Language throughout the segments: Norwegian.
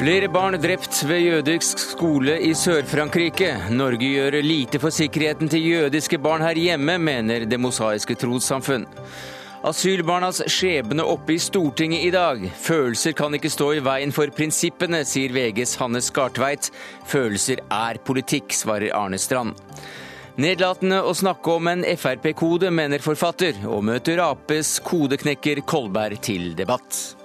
Flere barn drept ved jødisk skole i Sør-Frankrike. Norge gjør lite for sikkerheten til jødiske barn her hjemme, mener Det mosaiske trossamfunn. Asylbarnas skjebne oppe i Stortinget i dag. Følelser kan ikke stå i veien for prinsippene, sier VGs Hanne Skartveit. Følelser er politikk, svarer Arne Strand. Nedlatende å snakke om en Frp-kode, mener forfatter, og møter Aps kodeknekker Kolberg til debatt.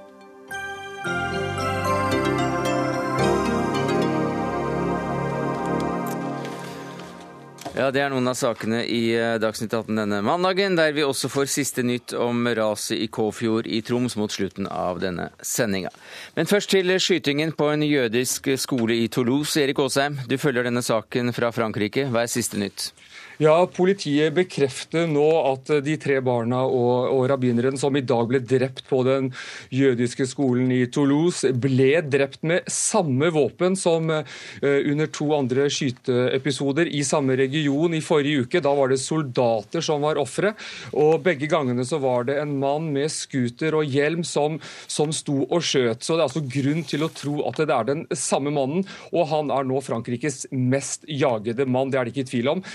Ja, Det er noen av sakene i eh, Dagsnytt 18 denne mandagen, der vi også får siste nytt om raset i Kåfjord i Troms mot slutten av denne sendinga. Men først til skytingen på en jødisk skole i Toulouse. Erik Aasheim, du følger denne saken fra Frankrike. Hva er siste nytt? Ja, Politiet bekrefter nå at de tre barna og, og rabbineren som i dag ble drept på den jødiske skolen i Toulouse, ble drept med samme våpen som uh, under to andre skyteepisoder i samme region i forrige uke. Da var det soldater som var ofre. Og begge gangene så var det en mann med scooter og hjelm som, som sto og skjøt. Så det er altså grunn til å tro at det er den samme mannen, og han er nå Frankrikes mest jagede mann. Det er det ikke tvil om.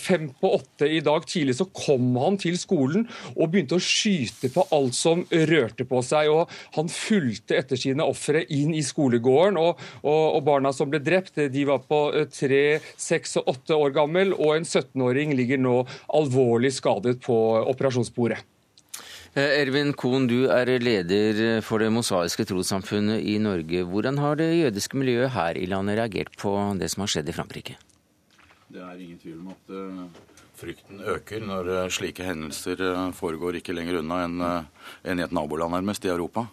Fem på åtte i dag tidlig så kom han til skolen og begynte å skyte på alt som rørte på seg. og Han fulgte etter sine ofre inn i skolegården. og, og, og Barna som ble drept, de var på eh, tre, seks og åtte år gammel, og en 17-åring ligger nå alvorlig skadet på operasjonsbordet. Eh, Ervin Kohn, du er leder for Det mosaiske trossamfunnet i Norge. Hvordan har det jødiske miljøet her i landet reagert på det som har skjedd i Frankrike? Det er ingen tvil om at uh, frykten øker når uh, slike hendelser uh, foregår ikke lenger unna enn en i et naboland nærmest i Europa.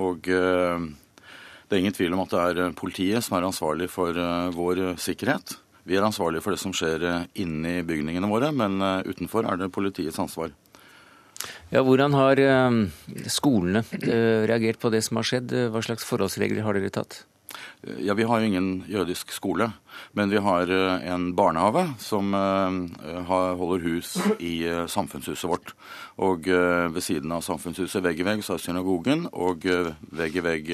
Og det er ingen tvil om at det er politiet som er ansvarlig for vår sikkerhet. Vi er ansvarlige for det som skjer inni bygningene våre, men utenfor er det politiets ansvar. Ja, Hvordan har skolene reagert på det som har skjedd? Hva slags forholdsregler har dere tatt? Ja, Vi har jo ingen jødisk skole, men vi har eh, en barnehage som eh, holder hus i eh, samfunnshuset vårt. Og ved siden av samfunnshuset, vegg i vegg, så er synagogen, og vegg i vegg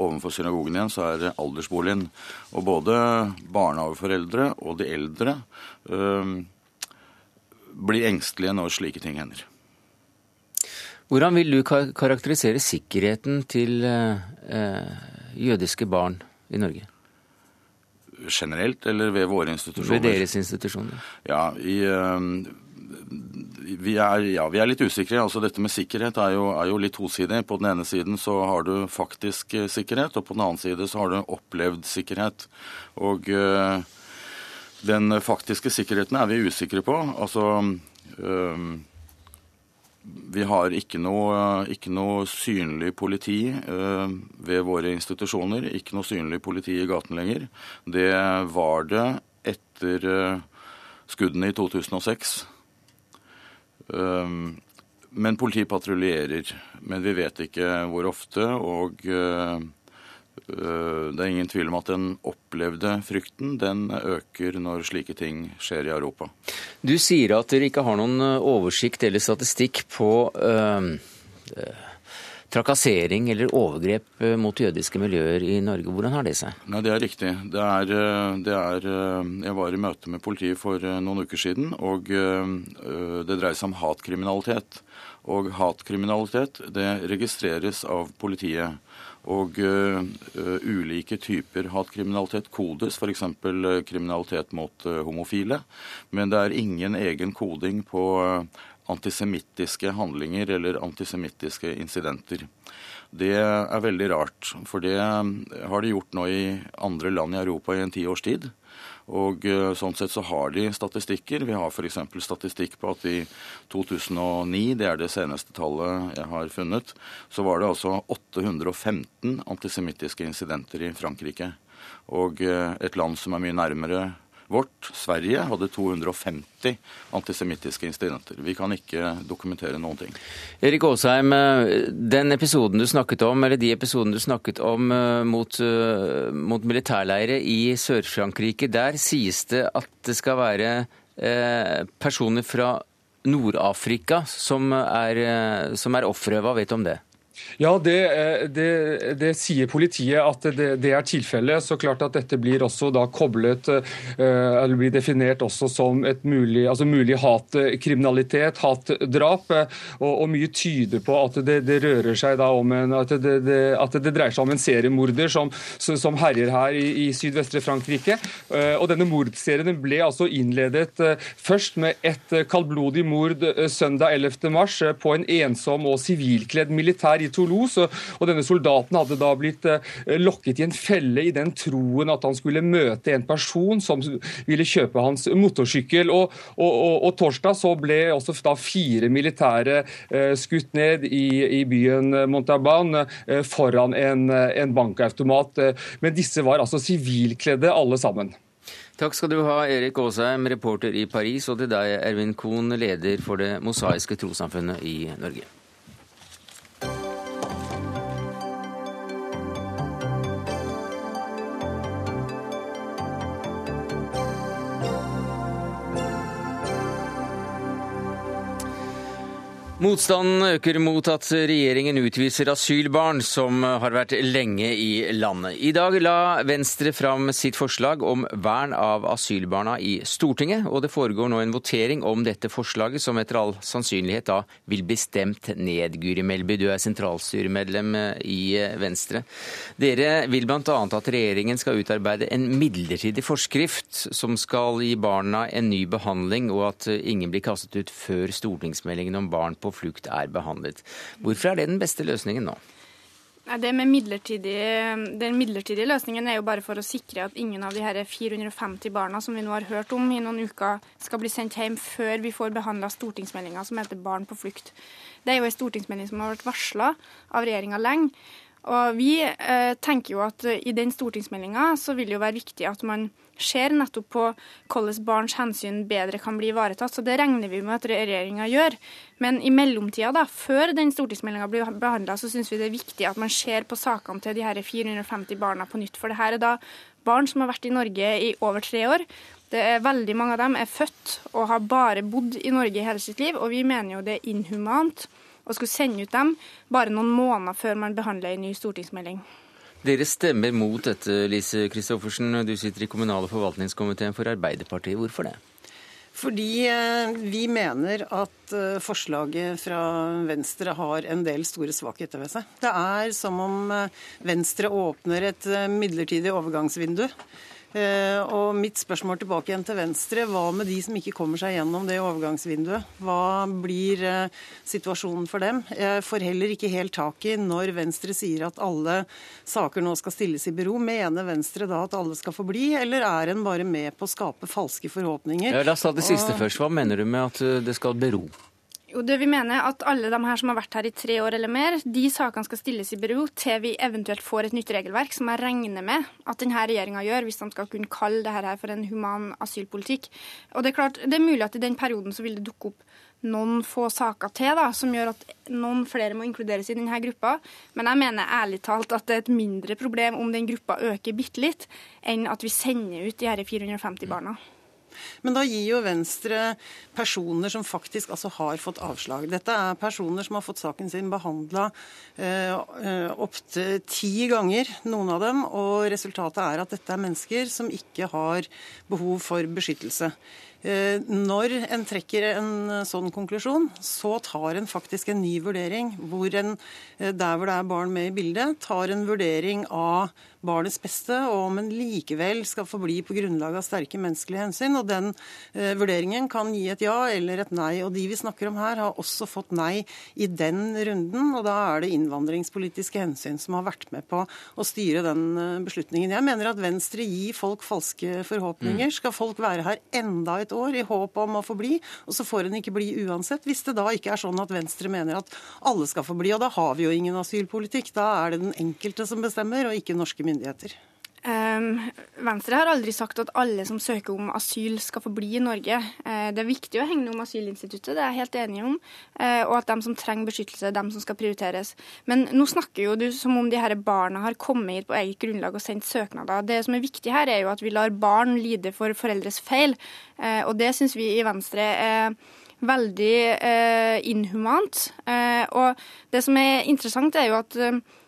ovenfor synagogen igjen så er aldersboligen. Og både barnehageforeldre og de eldre øh, blir engstelige når slike ting hender. Hvordan vil du karakterisere sikkerheten til øh, jødiske barn i Norge? Generelt eller ved våre institusjoner? Ved deres institusjoner. Ja, i, uh, vi, er, ja, vi er, litt usikre. Altså, dette med sikkerhet er jo, er jo, litt tosidig. På den ene siden så har du faktisk eh, sikkerhet, og på den annen side så har du opplevd sikkerhet. Og uh, den faktiske sikkerheten er vi usikre på. Altså uh, vi har ikke noe, ikke noe synlig politi eh, ved våre institusjoner. Ikke noe synlig politi i gaten lenger. Det var det etter eh, skuddene i 2006. Eh, men politiet patruljerer. Men vi vet ikke hvor ofte. Og det er ingen tvil om at den opplevde frykten den øker når slike ting skjer i Europa. Du sier at dere ikke har noen oversikt eller statistikk på øh, trakassering eller overgrep mot jødiske miljøer i Norge. Hvordan har det seg? Nei, Det er riktig. Det er, det er, jeg var i møte med politiet for noen uker siden, og det dreier seg om hatkriminalitet. Og hatkriminalitet det registreres av politiet. Og uh, ulike typer hatkriminalitet kodes, f.eks. Uh, kriminalitet mot uh, homofile. Men det er ingen egen koding på antisemittiske handlinger eller antisemittiske incidenter. Det er veldig rart, for det har de gjort nå i andre land i Europa i en tiårs tid. Og eh, Sånn sett så har de statistikker. Vi har f.eks. statistikk på at i 2009, det er det seneste tallet jeg har funnet, så var det altså 815 antisemittiske incidenter i Frankrike. Og eh, et land som er mye nærmere vårt, Sverige, hadde 250 antisemittiske incidenter. Vi kan ikke dokumentere noen ting. Erik Aasheim, den episoden du snakket om, eller de episodene du snakket om eh, mot, eh, mot militærleire i Sør-Frankrike, der sies det at det skal være eh, personer fra Nord-Afrika som er, som er ofre. Hva vet du om det? Ja, det, eh, det, det, sier politiet at det, det er tilfellet. Så klart at dette blir også da koblet, eh, eller blir definert også som et mulig, altså mulig hatkriminalitet, hatdrap. Og, og, mye tyder på at det, rører seg da om en, at at det dreier seg om en seriemorder som, som herjer her i, i sydvestre Frankrike. Eh, og denne mordserien ble altså innledet først med et kaldblodig mord søndag 11. mars på en ensom og sivilkledd militær i Toulouse. og Denne soldaten hadde da blitt eh, lokket i en felle i den troen at han skulle møte en person som ville kjøpe hans motorsykkel. Og, og, og, og torsdag så ble også da fire militære eh, skutt ned i, i byen Montalban eh, foran en, en bankautomat. Men disse var altså sivilkledde alle sammen. Takk skal du ha, Erik Aasheim, reporter i Paris, og til deg, Ervin Kohn, leder for Det mosaiske trossamfunnet i Norge. Motstanden øker mot at regjeringen utviser asylbarn som har vært lenge i landet. I dag la Venstre fram sitt forslag om vern av asylbarna i Stortinget, og det foregår nå en votering om dette forslaget, som etter all sannsynlighet da vil bli stemt ned. Guri Melby, du er sentralstyremedlem i Venstre. Dere vil bl.a. at regjeringen skal utarbeide en midlertidig forskrift som skal gi barna en ny behandling, og at ingen blir kastet ut før stortingsmeldingen om barn på flukt er behandlet. Hvorfor er det den beste løsningen nå? Det med midlertidig, Den midlertidige løsningen er jo bare for å sikre at ingen av de her 450 barna som vi nå har hørt om i noen uker, skal bli sendt hjem før vi får behandla stortingsmeldinga som heter Barn på flukt. Det er jo en stortingsmelding som har vært varsla av regjeringa lenge. Og vi eh, tenker jo at i den stortingsmeldinga så vil det jo være viktig at man ser nettopp på hvordan barns hensyn bedre kan bli ivaretatt. Så det regner vi med at regjeringa gjør. Men i mellomtida, da, før den stortingsmeldinga blir behandla, så syns vi det er viktig at man ser på sakene til de her 450 barna på nytt. For det her er da barn som har vært i Norge i over tre år. Det er Veldig mange av dem er født og har bare bodd i Norge hele sitt liv, og vi mener jo det er inhumant å skulle sende ut dem bare noen måneder før man behandler en ny stortingsmelding. Dere stemmer mot dette, Lise Christoffersen. Du sitter i kommunal- og forvaltningskomiteen for Arbeiderpartiet. Hvorfor det? Fordi eh, vi mener at eh, forslaget fra Venstre har en del store svakheter ved seg. Det er som om eh, Venstre åpner et midlertidig overgangsvindu og mitt spørsmål tilbake igjen til Venstre, hva med de som ikke kommer seg gjennom det overgangsvinduet? Hva blir eh, situasjonen for dem? Jeg får heller ikke helt tak i når Venstre sier at alle saker nå skal stilles i bero. Mener Venstre da at alle skal få bli, eller er en bare med på å skape falske forhåpninger? Ja, la oss ta det siste og... først. Hva mener du med at eh, det skal bero? Jo, det vi mener at Alle de her som har vært her i tre år eller mer, de sakene skal stilles i bero til vi eventuelt får et nytt regelverk, som jeg regner med at denne regjeringa gjør, hvis de skal kunne kalle dette for en human asylpolitikk. Og Det er klart, det er mulig at i den perioden så vil det dukke opp noen få saker til da, som gjør at noen flere må inkluderes i denne gruppa. Men jeg mener ærlig talt at det er et mindre problem om den gruppa øker bitte litt, enn at vi sender ut de her 450 barna. Men da gir jo Venstre personer som faktisk altså har fått avslag. Dette er personer som har fått saken sin behandla eh, eh opptil ti ganger, noen av dem. Og resultatet er at dette er mennesker som ikke har behov for beskyttelse. Eh, når en trekker en sånn konklusjon, så tar en faktisk en ny vurdering. Hvor en, eh, der hvor det er barn med i bildet, tar en vurdering av barnets beste, og om en likevel skal få bli på grunnlag av sterke menneskelige hensyn. og Den eh, vurderingen kan gi et ja eller et nei. og De vi snakker om her, har også fått nei i den runden. og Da er det innvandringspolitiske hensyn som har vært med på å styre den eh, beslutningen. Jeg mener at Venstre gir folk falske forhåpninger. Mm. Skal folk være her enda et år i håp om å få bli, og så får hun ikke bli uansett? Hvis det da ikke er sånn at Venstre mener at alle skal få bli, og da har vi jo ingen asylpolitikk. Da er det den enkelte som bestemmer, og ikke norske myndigheter Venstre har aldri sagt at alle som søker om asyl skal få bli i Norge. Uh, det er viktig å hegne om asylinstituttet, det er jeg helt enig om. Uh, og at de som trenger beskyttelse, er de som skal prioriteres. Men nå snakker jo du som om de her barna har kommet hit på eget grunnlag og sendt søknader. Det som er viktig her, er jo at vi lar barn lide for foreldres feil. Uh, og det syns vi i Venstre er veldig eh, inhumant. Eh, og det som er interessant, er jo at eh, Eh,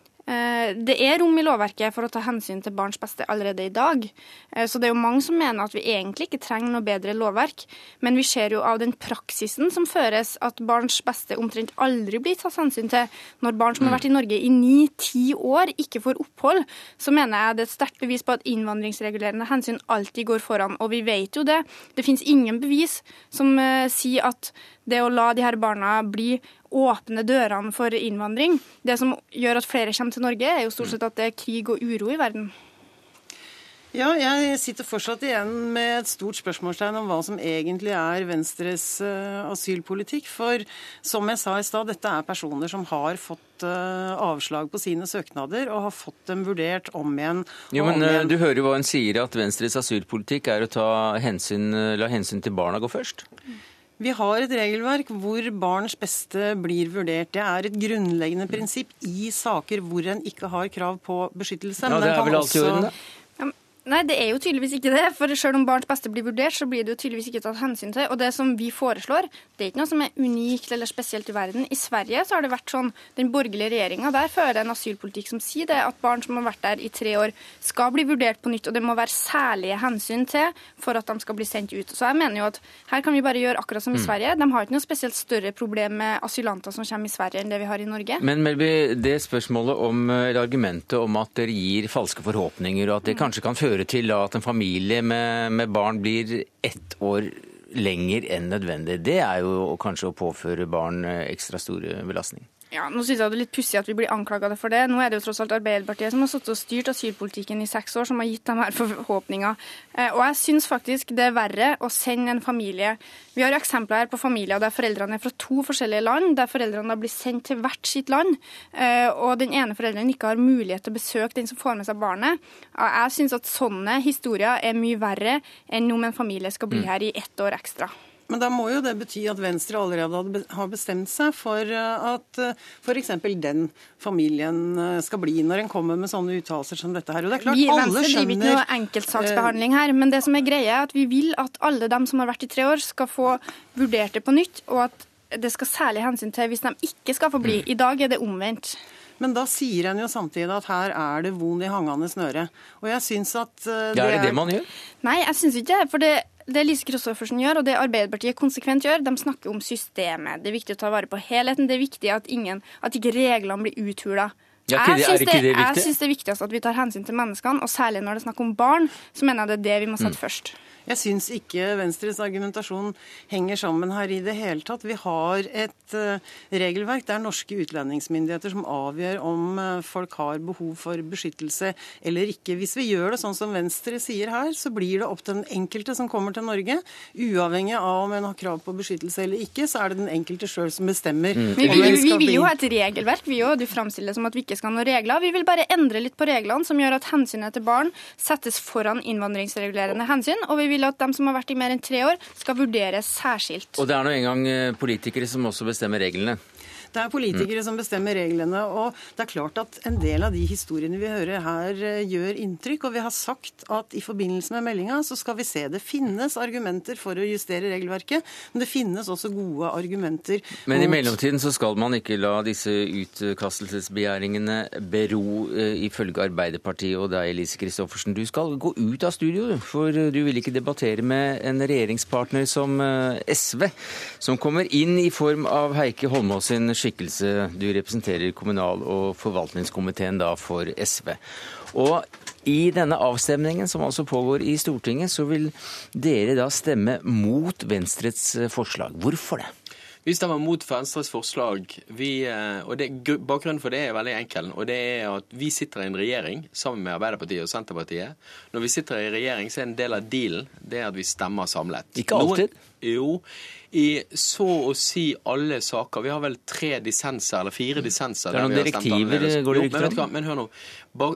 det er rom i lovverket for å ta hensyn til barns beste allerede i dag. Eh, så det er jo mange som mener at vi egentlig ikke trenger noe bedre lovverk. Men vi ser jo av den praksisen som føres, at barns beste omtrent aldri blir tatt hensyn til. Når barn som har vært i Norge i ni-ti år, ikke får opphold, så mener jeg det er et sterkt bevis på at innvandringsregulerende hensyn alltid går foran. Og vi vet jo det. Det finnes ingen bevis som uh, sier at det å la de her barna bli åpne dørene for innvandring. Det som gjør at flere kommer til Norge, er jo stort sett at det er krig og uro i verden. Ja, jeg sitter fortsatt igjen med et stort spørsmålstegn om hva som egentlig er Venstres uh, asylpolitikk. For som jeg sa i stad, dette er personer som har fått uh, avslag på sine søknader og har fått dem vurdert om igjen og jo, men, om eh, igjen. Du hører jo hva hun sier, at Venstres asylpolitikk er å hensyn, la hensyn til barna gå først? Vi har et regelverk hvor barns beste blir vurdert. Det er et grunnleggende prinsipp i saker hvor en ikke har krav på beskyttelse. Ja, Men det den er kan vel alltid i også-? Nei, det er jo tydeligvis ikke det. For selv om barns beste blir vurdert, så blir det jo tydeligvis ikke tatt hensyn til. Og det som vi foreslår, det er ikke noe som er unikt eller spesielt i verden. I Sverige så har det vært sånn, den borgerlige regjeringa der fører en asylpolitikk som sier det, at barn som har vært der i tre år, skal bli vurdert på nytt. Og det må være særlige hensyn til for at de skal bli sendt ut. Så jeg mener jo at her kan vi bare gjøre akkurat som i Sverige. De har ikke noe spesielt større problem med asylanter som kommer i Sverige enn det vi har i Norge. Men Melby, det spørsmålet om, eller argumentet om at dere gir falske forhåpninger, og at det kanskje kan føre til at en familie med, med barn blir ett år lenger enn nødvendig, det er jo kanskje å påføre barn eh, ekstra store belastning. Ja, nå synes jeg det er litt pussig at vi blir anklaga for det. Nå er det jo tross alt Arbeiderpartiet som har sittet og styrt asylpolitikken i seks år, som har gitt dem her forhåpninger. Eh, Og jeg synes faktisk det er verre å sende en familie Vi har jo eksempler her på familier der foreldrene er fra to forskjellige land, der foreldrene da blir sendt til hvert sitt land, eh, og den ene forelderen ikke har mulighet til å besøke den som får med seg barnet. Jeg synes at sånne historier er mye verre enn om en familie skal bli her i ett år ekstra. Men da må jo det bety at Venstre allerede har bestemt seg for eh, at f.eks. den familien eh, skal bli, når en kommer med sånne uttalelser som dette her. Og det er klart, Vi alle Venstre driver ikke noe enkeltsaksbehandling her, men det som er greia er at vi vil at alle dem som har vært i tre år, skal få vurdert det på nytt, og at det skal særlig hensyn til hvis de ikke skal få bli. I dag er det omvendt. Men da sier en jo samtidig at her er det vond i hangende snøre. Og jeg syns at det, Ja, er det det man gjør? Nei, jeg syns ikke det. For det, det Lise Christoffersen gjør, og det Arbeiderpartiet konsekvent gjør, de snakker om systemet. Det er viktig å ta vare på helheten. Det er viktig at, ingen, at ikke reglene blir uthula. Ja, Jeg syns det, det det er viktigst at vi tar hensyn til menneskene, og særlig når det er snakk om barn, så mener jeg det er det vi må sette først. Jeg syns ikke Venstres argumentasjon henger sammen her i det hele tatt. Vi har et eh, regelverk. Det er norske utlendingsmyndigheter som avgjør om eh, folk har behov for beskyttelse eller ikke. Hvis vi gjør det sånn som Venstre sier her, så blir det opp til den enkelte som kommer til Norge. Uavhengig av om en har krav på beskyttelse eller ikke, så er det den enkelte sjøl som bestemmer. Mm. Vi, vi, vi vil jo ha et regelverk, vi òg. Du framstiller det som at vi ikke skal ha noen regler. Vi vil bare endre litt på reglene, som gjør at hensynet til barn settes foran innvandringsregulerende hensyn. Og vi vil at de som har vært i mer enn tre år, skal vurderes særskilt. Og det er nå engang eh, politikere som også bestemmer reglene. Det er politikere som bestemmer reglene. og det er klart at En del av de historiene vi hører her, eh, gjør inntrykk. og Vi har sagt at i forbindelse med meldinga så skal vi se det finnes argumenter for å justere regelverket, men det finnes også gode argumenter Men i mellomtiden så skal man ikke la disse utkastelsesbegjæringene bero, eh, ifølge Arbeiderpartiet og deg, Elise Christoffersen. Du skal gå ut av studio, for du vil ikke debattere med en regjeringspartner som eh, SV, som kommer inn i form av Heikki Holmås sin skikkelse. Du representerer kommunal- og forvaltningskomiteen da for SV. Og i denne avstemningen som altså pågår i Stortinget, så vil dere da stemme mot Venstres eh, forslag. Hvorfor det? Vi stemmer mot Venstres forslag. Vi, eh, og det, bakgrunnen for det er veldig enkel. og det er at Vi sitter i en regjering sammen med Arbeiderpartiet og Senterpartiet. Når vi sitter i regjering, så er en del av dealen det er at vi stemmer samlet. Ikke alltid. jo. I så å si alle saker. Vi har vel tre dissenser, eller fire dissenser. Det er noen direktiver, går det rykter om? men hør nå.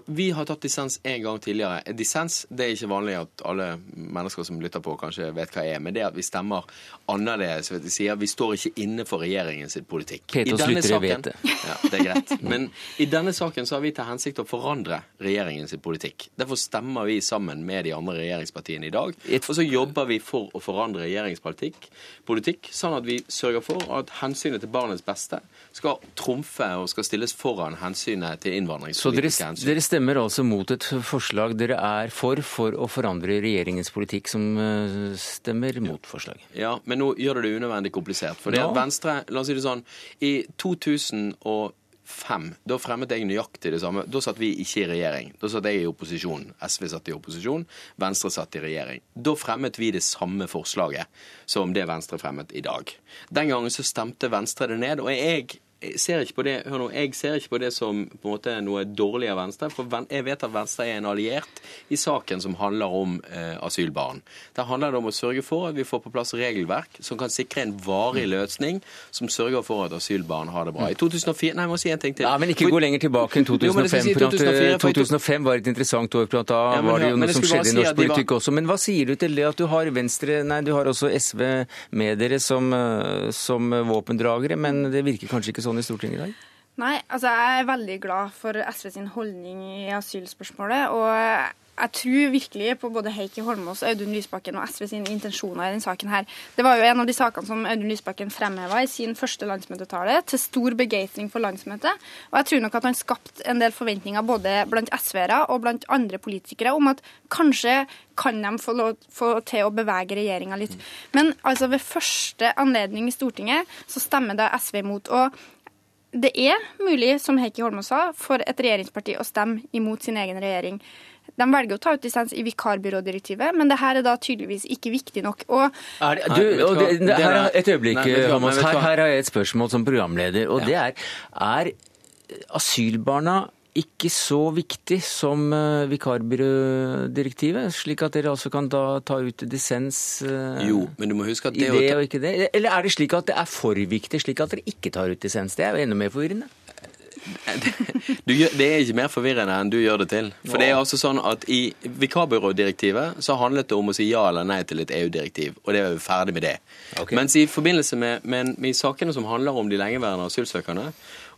Vi har tatt dissens en gang tidligere. En Dissens det er ikke vanlig at alle mennesker som lytter på, kanskje vet hva er. Men det er at vi stemmer annerledes. Vet du, sier Vi står ikke inne for regjeringens politikk. Peter slutter denne lyttere saken- vet det. Ja, det er greit. Men i denne saken så har vi til hensikt å forandre regjeringens politikk. Derfor stemmer vi sammen med de andre regjeringspartiene i dag. Og så jobber vi for å forandre regjeringens politikk. politikk politikk, sånn at vi sørger for at hensynet til barnets beste skal trumfe og skal stilles foran hensynet til innvandringspolitiske hensyn. Dere stemmer altså mot et forslag dere er for, for å forandre regjeringens politikk, som eh, stemmer mot forslaget? Ja, men nå gjør det det unødvendig komplisert. For det at Venstre, la oss si det sånn, i 2005, da fremmet jeg nøyaktig det samme. Da satt vi ikke i regjering. Da satt jeg i opposisjon. SV satt i opposisjon, Venstre satt i regjering. Da fremmet vi det samme forslaget som det Venstre fremmet i dag. Den gangen så stemte Venstre det ned, og jeg jeg ser ikke på det, hør nå, jeg ser ikke på det som på en måte noe dårlig av Venstre. For jeg vet at Venstre er en alliert i saken som handler om eh, asylbarn. Der handler det om å sørge for at vi får på plass regelverk som kan sikre en varig løsning som sørger for at asylbarn har det bra. I 2004 Nei, jeg må si en ting til. Nei, men ikke gå lenger tilbake enn Jo, men det skal 2005. si for eh, 2004, for i 2005 var et interessant år, da Ja, men var det jo noe som skjedde si i norsk politikk var- også. Men hva sier du til det at du har Venstre Nei, du har også SV med dere som, eh, som våpendragere, men det virker kanskje ikke sånn i Stortinget i dag? Nei, altså jeg er veldig glad for SV sin holdning i asylspørsmålet. Og jeg tror virkelig på både Heikki Holmås, Audun Lysbakken og SV sine intensjoner i denne saken her. Det var jo en av de sakene som Audun Lysbakken fremheva i sin første landsmøtetale, til stor begeistring for landsmøtet. Og jeg tror nok at han skapte en del forventninger både blant SV-ere og blant andre politikere om at kanskje kan de få, lov, få til å bevege regjeringa litt. Men altså ved første anledning i Stortinget så stemmer da SV imot. og det er mulig, som Heikki Holmås sa, for et regjeringsparti å stemme imot sin egen regjering. De velger å ta ut dissens i vikarbyrådirektivet, men det her er da tydeligvis ikke viktig nok. Og Er det, du, og det, her er- et øyeblikk, du Her, her har jeg et spørsmål som programleder, og Ja. det er Er asylbarna ikke så viktig som eh, vikarbyrådirektivet, slik at dere altså kan da ta ut dissens eh, Jo, men du må huske at i det, det og ikke det? Eller er det slik at det er for viktig, slik at dere ikke tar ut dissens? Det er jo enda mer forvirrende. Du, det er ikke mer forvirrende enn du gjør det til. For det er altså sånn at I vikarbyrådirektivet så handlet det om å si ja eller nei til et EU-direktiv, og det er vi ferdig med det. Okay. Mens i forbindelse med, med, med sakene som handler om de lengeværende asylsøkerne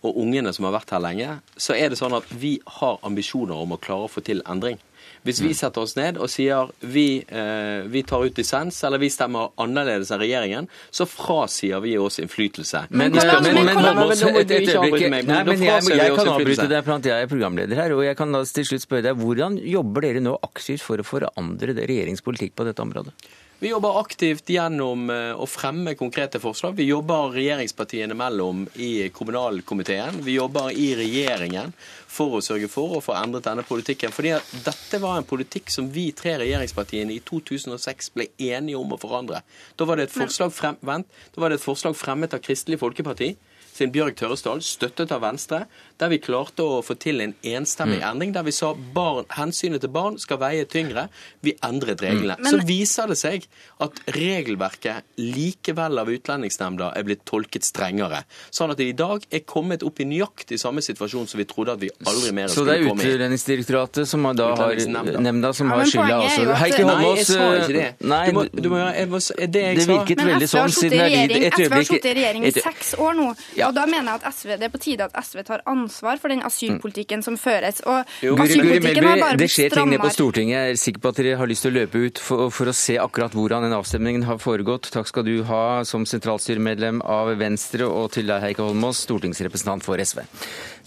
og ungene som har vært her lenge, så er det sånn at vi har ambisjoner om å klare å få til endring. Hvis vi setter oss ned og sier vi, eh, vi tar ut dissens, eller vi stemmer annerledes enn regjeringen, så frasier vi oss innflytelse. Men, Men hvordan- men, men men, hvordan- Holmås, Nå må et, et øyeblikk. avbryte meg, men Nei, men jeg, kan avbryte deg, for jeg er programleder her. Og jeg kan da til slutt spørre deg, hvordan jobber dere nå aktivt for å forandre regjeringspolitikk på dette området? Vi jobber aktivt gjennom eh, å fremme konkrete forslag. Vi jobber regjeringspartiene mellom i kommunalkomiteen. Vi jobber i regjeringen for å sørge for å få endret denne politikken. Fordi dette var en politikk som vi tre regjeringspartiene i 2006 ble enige om å forandre. Da var det et forslag, frem, vent, det et forslag fremmet av Kristelig Folkeparti sin Bjørg Tørresdal, støttet av Venstre, der vi klarte å få til en enstemmig endring, der vi sa barn, hensynet til barn skal veie tyngre. Vi endret reglene. Men- Så viser det seg at regelverket likevel av Utlendingsnemnda er blitt tolket strengere. Sånn at det i dag er kommet opp i nøyaktig samme situasjon som vi trodde at vi aldri mer Så det skulle er komme i. Utlendingsdirektoratet som da har nemnda som har skylda er også. Heikki Nei, jeg Holmås ikke det. eh, Nei, Du må, du må, jeg må, det jeg det virket Men veldig SV har sånn siden jeg er SV har sittet i regjering i seks år nå. Ja. Og da mener jeg at SV, det er på tide at SV tar ansvar for den asylpolitikken som føres. Og Jo. Asylpolitikken har bare det skjer ting nede på. Stortinget. Jeg er sikker på at dere har lyst til å løpe ut for, for å se akkurat hvordan den avstemningen har foregått. Takk skal du ha som sentralstyremedlem av Venstre, og til deg, Heikki Holmås, stortingsrepresentant for SV.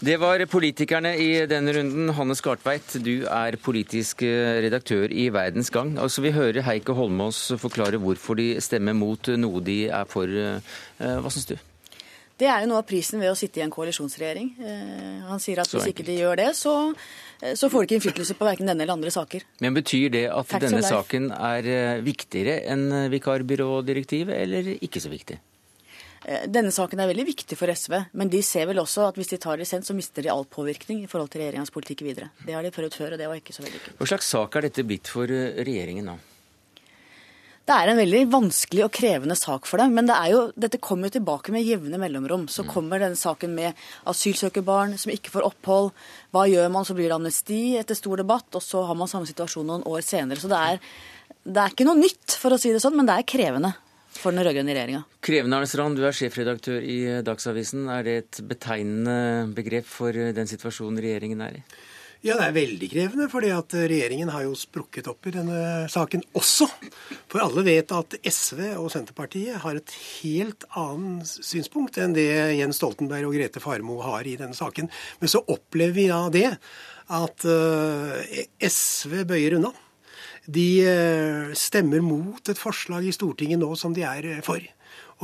Det var politikerne i denne runden. Hanne Skartveit, du er politisk eh, redaktør i Verdens Gang. Altså, vi hører Heikki Holmås forklare hvorfor de stemmer mot noe de er for. Eh, Hva syns du? Det er jo noe av prisen ved å sitte i en koalisjonsregjering. Eh, Han sier at hvis ikke de gjør det, så, eh, så får de ikke innflytelse på verken denne eller andre saker. Men Betyr det at Facts denne saken er eh, viktigere enn vikarbyrådirektivet, eller ikke så viktig? Denne saken er veldig viktig for SV, men de ser vel også at hvis de tar lisens, så mister de all påvirkning i forhold til regjeringas politikk videre. Det har de prøvd før, og det var ikke så vellykket. Hva slags sak er dette blitt for regjeringen nå? Det er en veldig vanskelig og krevende sak for dem, men det er jo, dette kommer jo tilbake med jevne mellomrom. Så kommer denne saken med asylsøkerbarn som ikke får opphold. Hva gjør man? Så blir det amnesti etter stor debatt, og så har man samme situasjon noen år senere. Så det er, det er ikke noe nytt, for å si det sånn, men det er krevende for den rød-grønne regjeringa. Krevende, Arne Strand, du er sjefredaktør i Dagsavisen. Er det et betegnende begrep for den situasjonen regjeringen er i? Ja, det er veldig krevende, fordi at regjeringen har jo sprukket opp i denne saken også. For alle vet at SV og Senterpartiet har et helt annet synspunkt enn det Jens Stoltenberg og Grete Farmo har i denne saken. Men så opplever vi da det at eh, SV bøyer unna. De eh, stemmer mot et forslag i Stortinget nå som de er eh, for.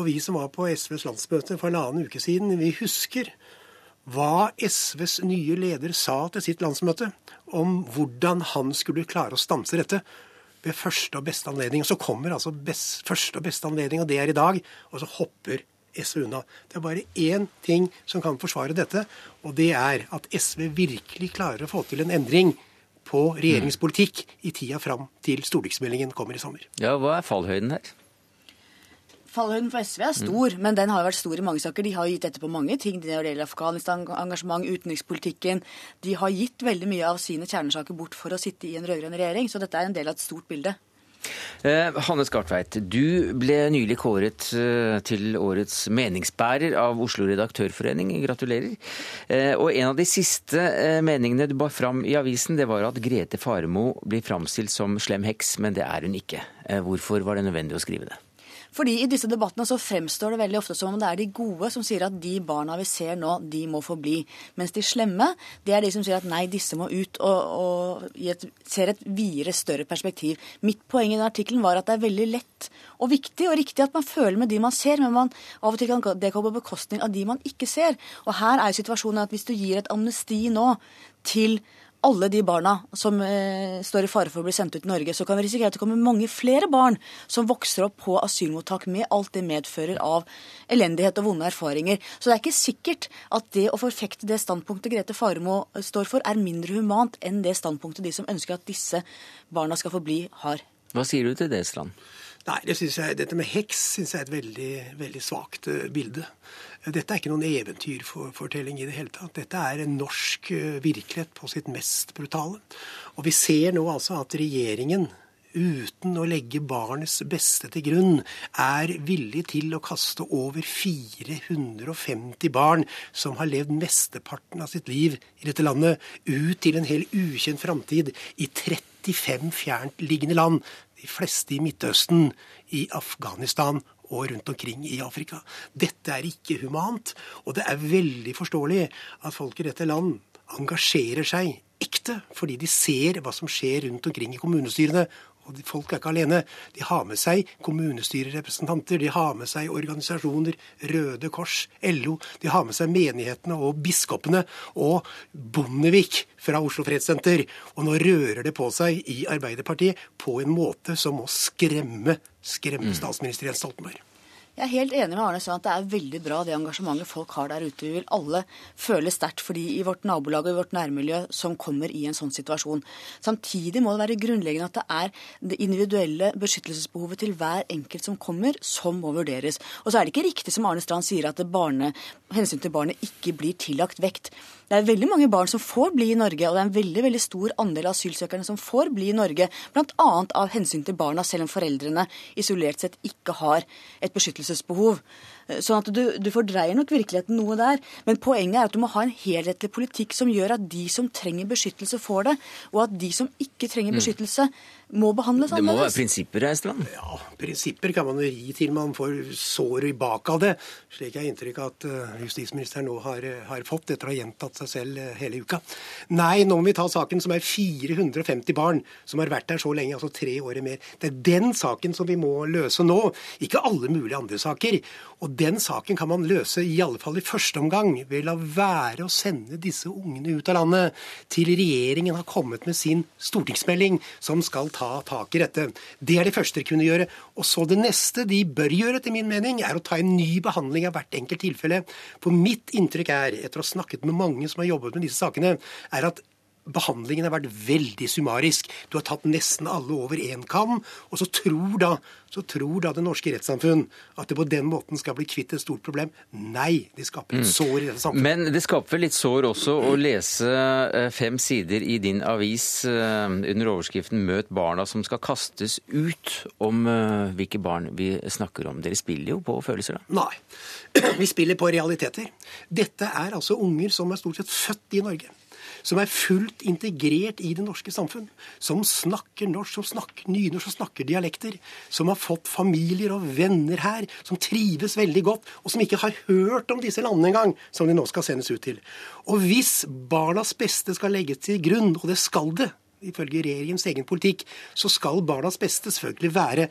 Og vi som var på SVs landsmøte for en annen uke siden, vi husker hva SVs nye leder sa til sitt landsmøte om hvordan han skulle klare å stanse dette ved første og beste anledning. Så kommer altså best, første og beste anledning, og det er i dag. Og så hopper SV unna. Det er bare én ting som kan forsvare dette, og det er at SV virkelig klarer å få til en endring på regjeringspolitikk i tida fram til stortingsmeldingen kommer i sommer. Ja, Hva er fallhøyden her? Fallhøyden for SV er stor, mm. men den har vært stor i mange saker. De har gitt etter på mange ting. Det gjelder Afghanistan-engasjement, utenrikspolitikken. De har gitt veldig mye av sine kjernesaker bort for å sitte i en rød-grønn regjering. Så dette er en del av et stort bilde. Eh, Hanne Skartveit, du ble nylig kåret eh, til årets meningsbærer av Oslo Redaktørforening. Gratulerer. Eh, og en av de siste eh, meningene du bar fram i avisen, det var at Grete Faremo blir framstilt som slem heks, men det er hun ikke. Eh, hvorfor var det nødvendig å skrive det? Fordi i disse debattene så fremstår det veldig ofte som om det er de gode som sier at de barna vi ser nå, de må få bli. Mens de slemme, det er de som sier at nei, disse må ut, og, og ser et videre, større perspektiv. Mitt poeng i den artikkelen var at det er veldig lett og viktig og riktig at man føler med de man ser, men man av og til kan det gå på bekostning av de man ikke ser. Og her er jo situasjonen at hvis du gir et amnesti nå til alle de barna som eh, står i fare for å bli sendt ut i Norge, så kan vi risikere at det kommer mange flere barn som vokser opp på asylmottak med alt det medfører av elendighet og vonde erfaringer. Så det er ikke sikkert at det å forfekte det standpunktet Grete Faremo står for, er mindre humant enn det standpunktet de som ønsker at disse barna skal få bli, har. Hva sier du til det, Strand? Nei, det synes jeg, Dette med heks syns jeg er et veldig, veldig svakt uh, bilde. Dette er ikke noen eventyrfortelling i det hele tatt. Dette er en norsk uh, virkelighet på sitt mest brutale. Og vi ser nå altså at regjeringen uten å legge barnets beste til grunn, er villig til å kaste over 450 barn som har levd mesteparten av sitt liv i dette landet, ut til en helt ukjent framtid i 35 fjerntliggende land de fleste i Midtøsten, i Afghanistan og rundt omkring i Afrika. Dette er ikke humant, og det er veldig forståelig at folk i dette land engasjerer seg ekte, fordi de ser hva som skjer rundt omkring i kommunestyrene, og folk er ikke alene. De har med seg kommunestyrerepresentanter, de har med seg organisasjoner, Røde Kors, LO. De har med seg menighetene og biskopene og Bondevik fra Oslo Fredssenter. Og nå rører det på seg i Arbeiderpartiet på en måte som må skremme, skremme mm. statsminister Jens Stoltenberg. Jeg er helt enig med Arne Strand at det er veldig bra det engasjementet folk har der ute. Vi vil alle føle sterkt for de i vårt nabolag og i vårt nærmiljø som kommer i en sånn situasjon. Samtidig må det være grunnleggende at det er det individuelle beskyttelsesbehovet til hver enkelt som kommer, som må vurderes. Og så er det ikke riktig som Arne Strand sier, at barne, hensyn til barnet ikke blir tillagt vekt. Det er veldig mange barn som får bli i Norge, og det er en veldig veldig stor andel av asylsøkerne som får bli i Norge, bl.a. av hensyn til barna, selv om foreldrene isolert sett ikke har et beskyttelsesbehov beskyttelsesbehov. Sånn at du, du, fordreier nok virkeligheten noe der. Men poenget er at du må ha en helhetlig politikk som gjør at de som trenger beskyttelse, får det, og at de som ikke trenger mm. beskyttelse, må behandles annerledes. Det må være prinsipper, Eistrand? Ja, prinsipper kan man ri til man får sår i bak av det. Slik jeg har inntrykk av at eh, justisministeren nå har, har, fått etter å ha gjentatt seg selv eh, hele uka. Nei, nå må vi ta saken som er 450 barn som har vært der så lenge, altså tre år mer. Det er den saken som vi må løse nå, ikke alle mulige andre saker. Og den saken kan man løse, i alle fall i første omgang, ved å la være å sende disse ungene ut av landet til regjeringen har kommet med sin stortingsmelding som skal ta tak i dette. Det er det første de kunne gjøre. Og så det neste de bør gjøre, etter min mening, er å ta en ny behandling av hvert enkelt tilfelle. For mitt inntrykk er, etter å ha snakket med mange som har jobbet med disse sakene, er at behandlingen har vært veldig summarisk. Du har tatt nesten alle over én kam. Og så tror da, så tror da det norske rettssamfunn at det på den måten skal bli kvitt et stort problem. Nei, det skaper et mm. sår i dette samfunnet. Men det skaper litt sår også å lese eh, fem sider i din avis eh, under overskriften 'Møt barna som skal kastes ut', om eh, hvilke barn vi snakker om. Dere spiller jo på følelser, da? Nei, vi spiller på realiteter. Dette er altså unger som er stort sett født i Norge. Som er fullt integrert i det norske samfunn. Som snakker norsk, som snakker nynorsk, som snakker dialekter. Som har fått familier og venner her, som trives veldig godt, og som ikke har hørt om disse landene engang, som de nå skal sendes ut til. Og hvis barnas beste skal legges til grunn, og det skal det, ifølge regjeringens egen politikk, så skal barnas beste selvfølgelig være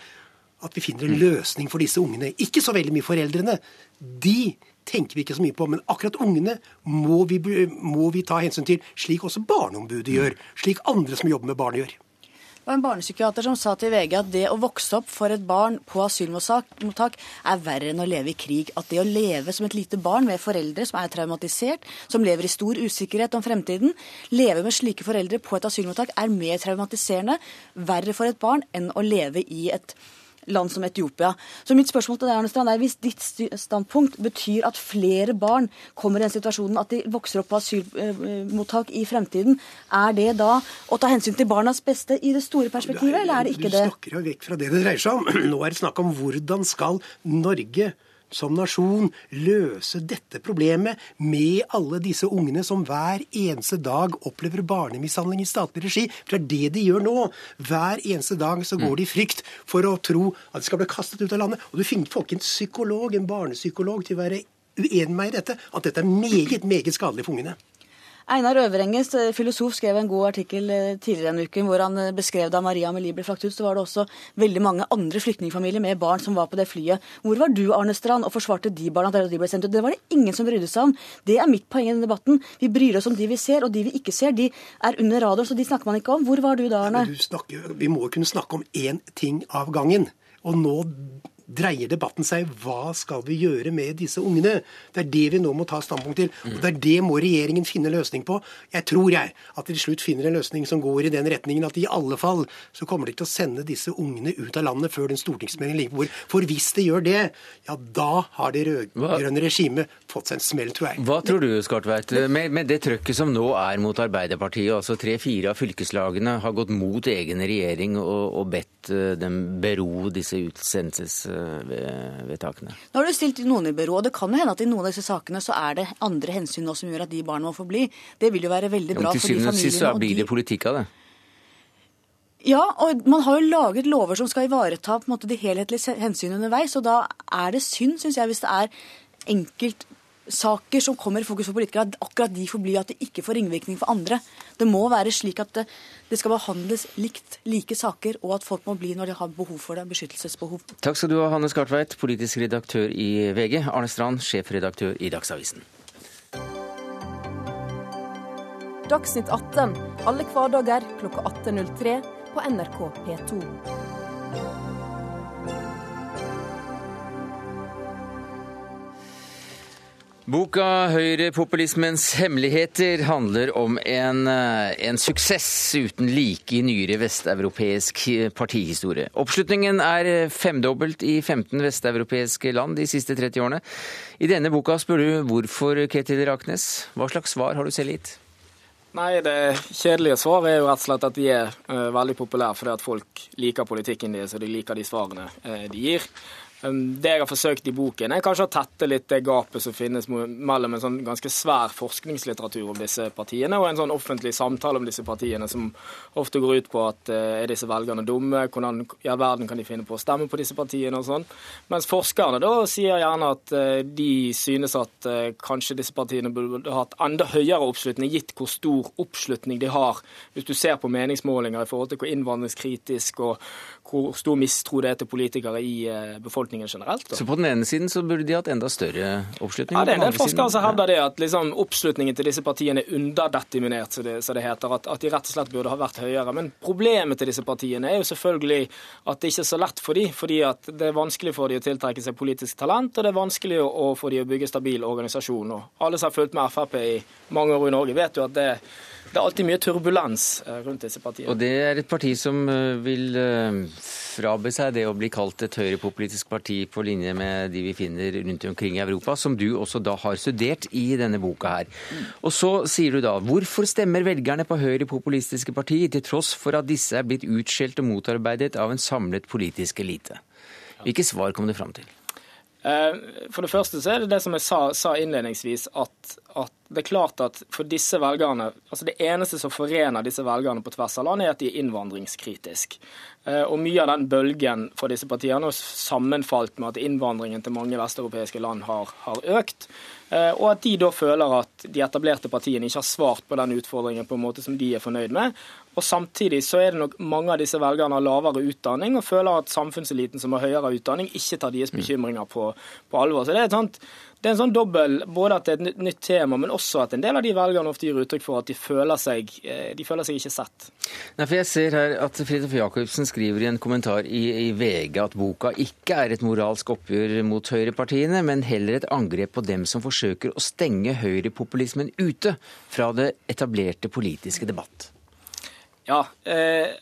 at vi finner en løsning for disse ungene. Ikke så veldig mye foreldrene. De tenker vi ikke så mye på. Men akkurat ungene må vi, må vi ta hensyn til, slik også Barneombudet gjør. Slik andre som jobber med barn, gjør. Det var en barnepsykiater som sa til VG at det å vokse opp for et barn på asylmottak er verre enn å leve i krig. At det å leve som et lite barn med foreldre som er traumatisert, som lever i stor usikkerhet om fremtiden, leve med slike foreldre på et asylmottak er mer traumatiserende, verre for et barn enn å leve i et land som Etiopia. Så mitt spørsmål til deg, Arne Strand, er hvis ditt standpunkt betyr at flere barn kommer i den situasjonen at de vokser opp på asylmottak i fremtiden, er det da å ta hensyn til barnas beste i det store perspektivet, eller er det ikke det? Du snakker jo vekk fra det det dreier seg om. Nå er det snakk om hvordan skal Norge som nasjon løse dette problemet med alle disse ungene som hver eneste dag opplever barnemishandling i statlig regi. For det er det de gjør nå. Hver eneste dag så går de i frykt for å tro at de skal bli kastet ut av landet. Og du finner folk en psykolog, en barnepsykolog, til å være uenig med meg i dette. At dette er meget, meget skadelig for ungene. Einar Øverenges eh, filosof skrev en god artikkel eh, tidligere denne uken hvor han eh, beskrev da Maria Amelie ble flakt ut, så var det også veldig mange andre flyktningfamilier med barn som var på det flyet. Hvor var du, Arne Strand, og forsvarte de barna da de ble sendt ut? Det var det ingen som brydde seg om. Det er mitt poeng i denne debatten. Vi bryr oss om de vi ser, og de vi ikke ser, de er under radaren, så de snakker man ikke om. Hvor var du da, Arne? Ja, snakker, vi må jo kunne snakke om én ting av gangen. Og nå dreier debatten seg hva skal vi gjøre med disse ungene? Det er det vi nå må ta standpunkt til. Og det er det må regjeringen finne løsning på. Jeg tror jeg at de til slutt finner en løsning som går i den retningen at i alle fall så kommer de til å sende disse ungene ut av landet før den stortingsmeldingen ligger på bordet. For hvis de gjør det, ja da har det rød-grønne regimet fått seg en smell, tror jeg. Hva tror du, Skartveit, med, med det trøkket som nå er mot Arbeiderpartiet, altså tre-fire av fylkeslagene har gått mot egen regjering og, og bedt eh, dem bero disse utsendelses vedtakene. Nå har du stilt noen i bero, og det kan jo hende at i noen av disse sakene så er det andre hensyn nå som gjør at de barna må få bli. Det vil jo være veldig bra ja, for de familiene. Til syvende og sist blir det politikk av det. Ja, og man har jo laget lover som skal ivareta på en måte, de helhetlige hensynene underveis. Og da er det synd, syns jeg, hvis det er enkelt saker som kommer i fokus for politikere, at akkurat de får bli at det ikke får ringvirkning for andre. Det må være slik at det, det, skal behandles likt, like saker, og at folk må bli når de har behov for det. Beskyttelsesbehov. Takk skal du ha, Hanne Skartveit, politisk redaktør i VG. Arne Strand, sjefredaktør i Dagsavisen. Dagsnytt 18 alle hverdager klokka 18.03 på NRK P2. Boka 'Høyrepopulismens hemmeligheter' handler om en, eh, en, suksess uten like i nyere vesteuropeisk partihistorie. Oppslutningen er femdobbelt i 15 vesteuropeiske land de siste 30 årene. I denne boka spør du hvorfor, Ketil Raknes. Hva slags svar har du selv gitt? Nei, Det kjedelige svaret er jo rett og slett at de er uh, veldig populære fordi at folk liker politikken deres og de liker de svarene uh, de gir. Det jeg har forsøkt i boken, er kanskje å tette litt det gapet som finnes mellom en sånn ganske svær forskningslitteratur om disse partiene og en sånn offentlig samtale om disse partiene, som ofte går ut på at uh, er disse velgerne dumme, hvordan i all verden kan de finne på å stemme på disse partiene og sånn. Mens forskerne da sier gjerne at uh, de synes at uh, kanskje disse partiene burde hatt enda høyere oppslutning, gitt hvor stor oppslutning de har, hvis du ser på meningsmålinger i forhold til hvor innvandringskritisk og hvor stor mistro det er til politikere i befolkningen befolkningen generelt. Da. Så på den ene siden så burde de hatt enda større oppslutning? Ja, det er en del forskere som hevder det, at liksom, oppslutningen til disse partiene er underdeterminert, så det, så det heter. At, at, de rett og slett burde ha vært høyere. Men problemet til disse partiene er jo selvfølgelig at det ikke er så lett for dem, fordi at det er vanskelig for dem å tiltrekke seg politisk talent, og det er vanskelig å, å få dem å bygge stabil organisasjon. Og alle som har fulgt med Frp i mange år i Norge, vet jo at det det er alltid mye turbulens eh, rundt disse partiene. Og det er et parti som eh, vil eh, frabe seg det å bli kalt et høyrepopulistisk parti på linje med de vi finner rundt omkring i Europa, som du også da har studert i denne boka her. Og så sier du da hvorfor stemmer velgerne på høyrepopulistiske partier, til tross for at disse er blitt utskjelt og motarbeidet av en samlet politisk elite? Hvilke svar kom du fram til? For det første så er det det som jeg sa, sa innledningsvis, at, at det er klart at for disse velgerne, altså Det eneste som forener disse velgerne på tvers av land, er at de er innvandringskritiske. Eh, og Mye av den bølgen for disse partiene har sammenfalt med at innvandringen til mange vesteuropeiske land har, har økt. Eh, og at de da føler at de etablerte partiene ikke har svart på den utfordringen på en måte som de er fornøyd med. Og Samtidig så er det nok mange av disse velgerne har lavere utdanning og føler at samfunnseliten som har høyere utdanning, ikke tar deres bekymringer på, på alvor. Så det er, et sånt, det er en sånn dobbel, både at det er et nytt tema, men også at en del av de velgerne ofte gir uttrykk for at de føler seg, eh, de føler seg ikke sett. Nei, for Jeg ser her at Fridtjof Jacobsen skriver i en kommentar i, i VG at boka ikke er et moralsk oppgjør mot høyrepartiene, men heller et angrep på dem som forsøker å stenge høyrepopulismen ute fra det etablerte politiske debatt. Ja, eh,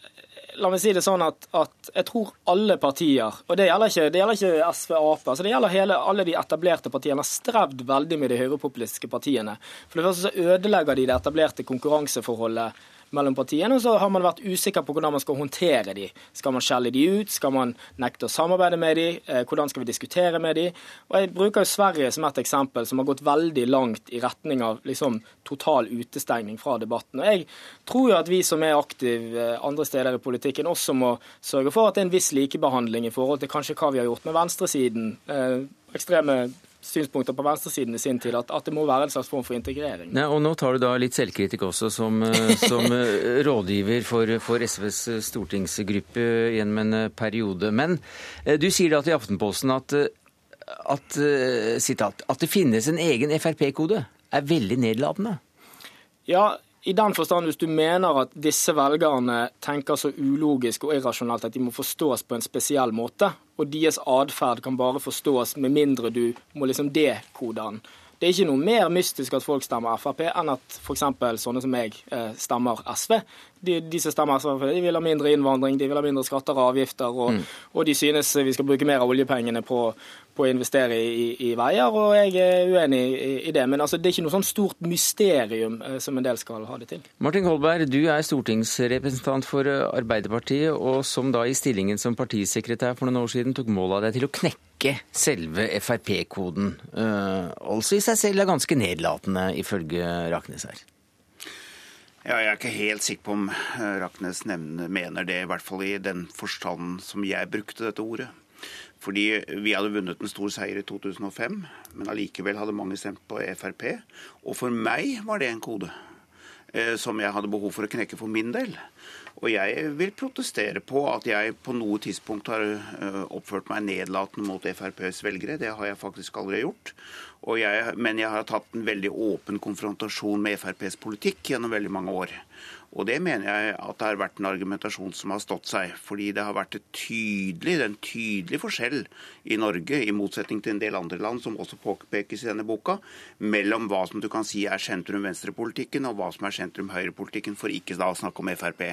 la meg si det sånn at, at, jeg tror alle partier, og det gjelder ikke, det gjelder ikke SV og Ap, altså det gjelder hele, alle de etablerte partiene, har strevd veldig med de høyrepopulistiske partiene. For det første så ødelegger de det etablerte konkurranseforholdet mellom partiene, og så har man vært usikker på hvordan man skal håndtere de. Skal man skjelle de ut? Skal man nekte å samarbeide med de? Eh, hvordan skal vi diskutere med de? Og Jeg bruker jo Sverige som et eksempel, som har gått veldig langt i retning av liksom, total utestengning fra debatten. Og Jeg tror jo at vi som er aktive eh, andre steder i politikken, også må sørge for at det er en viss likebehandling i forhold til kanskje hva vi har gjort med venstresiden. Eh, ekstreme synspunkter på venstresiden i sin tid, at, at, det må være en slags form for integrering. Ja, og Nå tar du da litt selvkritikk også som, eh, som eh, rådgiver for, for, SVs stortingsgruppe gjennom en eh, periode. Men du sier da til Aftenposten at, at, sitat, at det finnes en egen Frp-kode er veldig nedlatende. Ja, i den forstand, hvis du mener at disse velgerne tenker så ulogisk og irrasjonelt at de må forstås på en spesiell måte, og deres atferd kan bare forstås med mindre du må liksom dekode den. Det er ikke noe mer mystisk at folk stemmer Frp, enn at f.eks. sånne som meg eh, stemmer SV. De, de, som stemmer SV, de vil ha mindre innvandring, de vil ha mindre skatter og avgifter, og, mm. og de synes vi skal bruke mer av oljepengene på, på å investere i, i, veier, og jeg er uenig i, i det. Men altså, det er ikke noe sånn stort mysterium eh, som en del skal ha det til. Martin Kolberg, du er stortingsrepresentant for eh, Arbeiderpartiet, og som da i stillingen som partisekretær for noen år siden tok mål av deg til å knekke selve Frp-koden. Uh, altså i seg selv er ganske nedlatende, ifølge Raknes her. Ja, jeg er ikke helt sikker på om Raknes mener det, i hvert fall i den forstanden som jeg brukte dette ordet. Fordi vi hadde vunnet en stor seier i 2005, men allikevel hadde mange stemt på Frp. Og for meg var det en kode eh, som jeg hadde behov for å knekke for min del. Og jeg vil protestere på at jeg på noe tidspunkt har eh, oppført meg nedlatende mot FrPs velgere. Det har jeg faktisk aldri gjort. Jeg, men jeg har tatt en veldig åpen konfrontasjon med FrPs politikk gjennom veldig mange år. Og det mener jeg at det har vært en argumentasjon som har stått seg. Fordi det har vært et tydelig, en tydelig forskjell i Norge, i motsetning til en del andre land, som også påpekes i denne boka, mellom hva som du kan si er sentrum-venstre-politikken, og hva som er sentrum-høyre-politikken, for ikke da å snakke om Frp.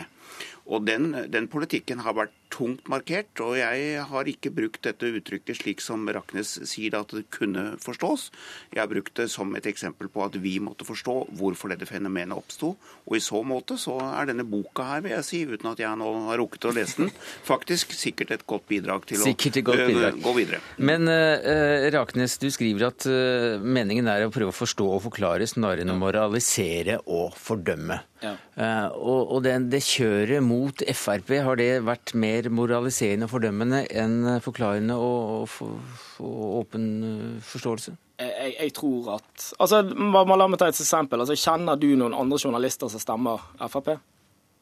Og den, den, politikken har vært tungt markert, og jeg har ikke brukt dette uttrykket slik som Raknes sier at det kunne forstås. Jeg har brukt det som et eksempel på at vi måtte forstå hvorfor dette fenomenet oppsto. Og i så måte så er denne boka her, vil jeg si, uten at jeg nå har rukket å lese den, faktisk sikkert et godt bidrag til å bidrag. gå videre. Men uh, Raknes, du skriver at uh, meningen er å prøve å forstå og forklare snarere enn å moralisere og fordømme. Ja. Uh, og, og det, det, kjøret mot Frp, har det vært mer moraliserende og fordømmende enn forklarende og, og, og åpen forståelse? Jeg, jeg, tror at altså, La meg ta et eksempel. Altså, kjenner du noen andre journalister som stemmer Frp?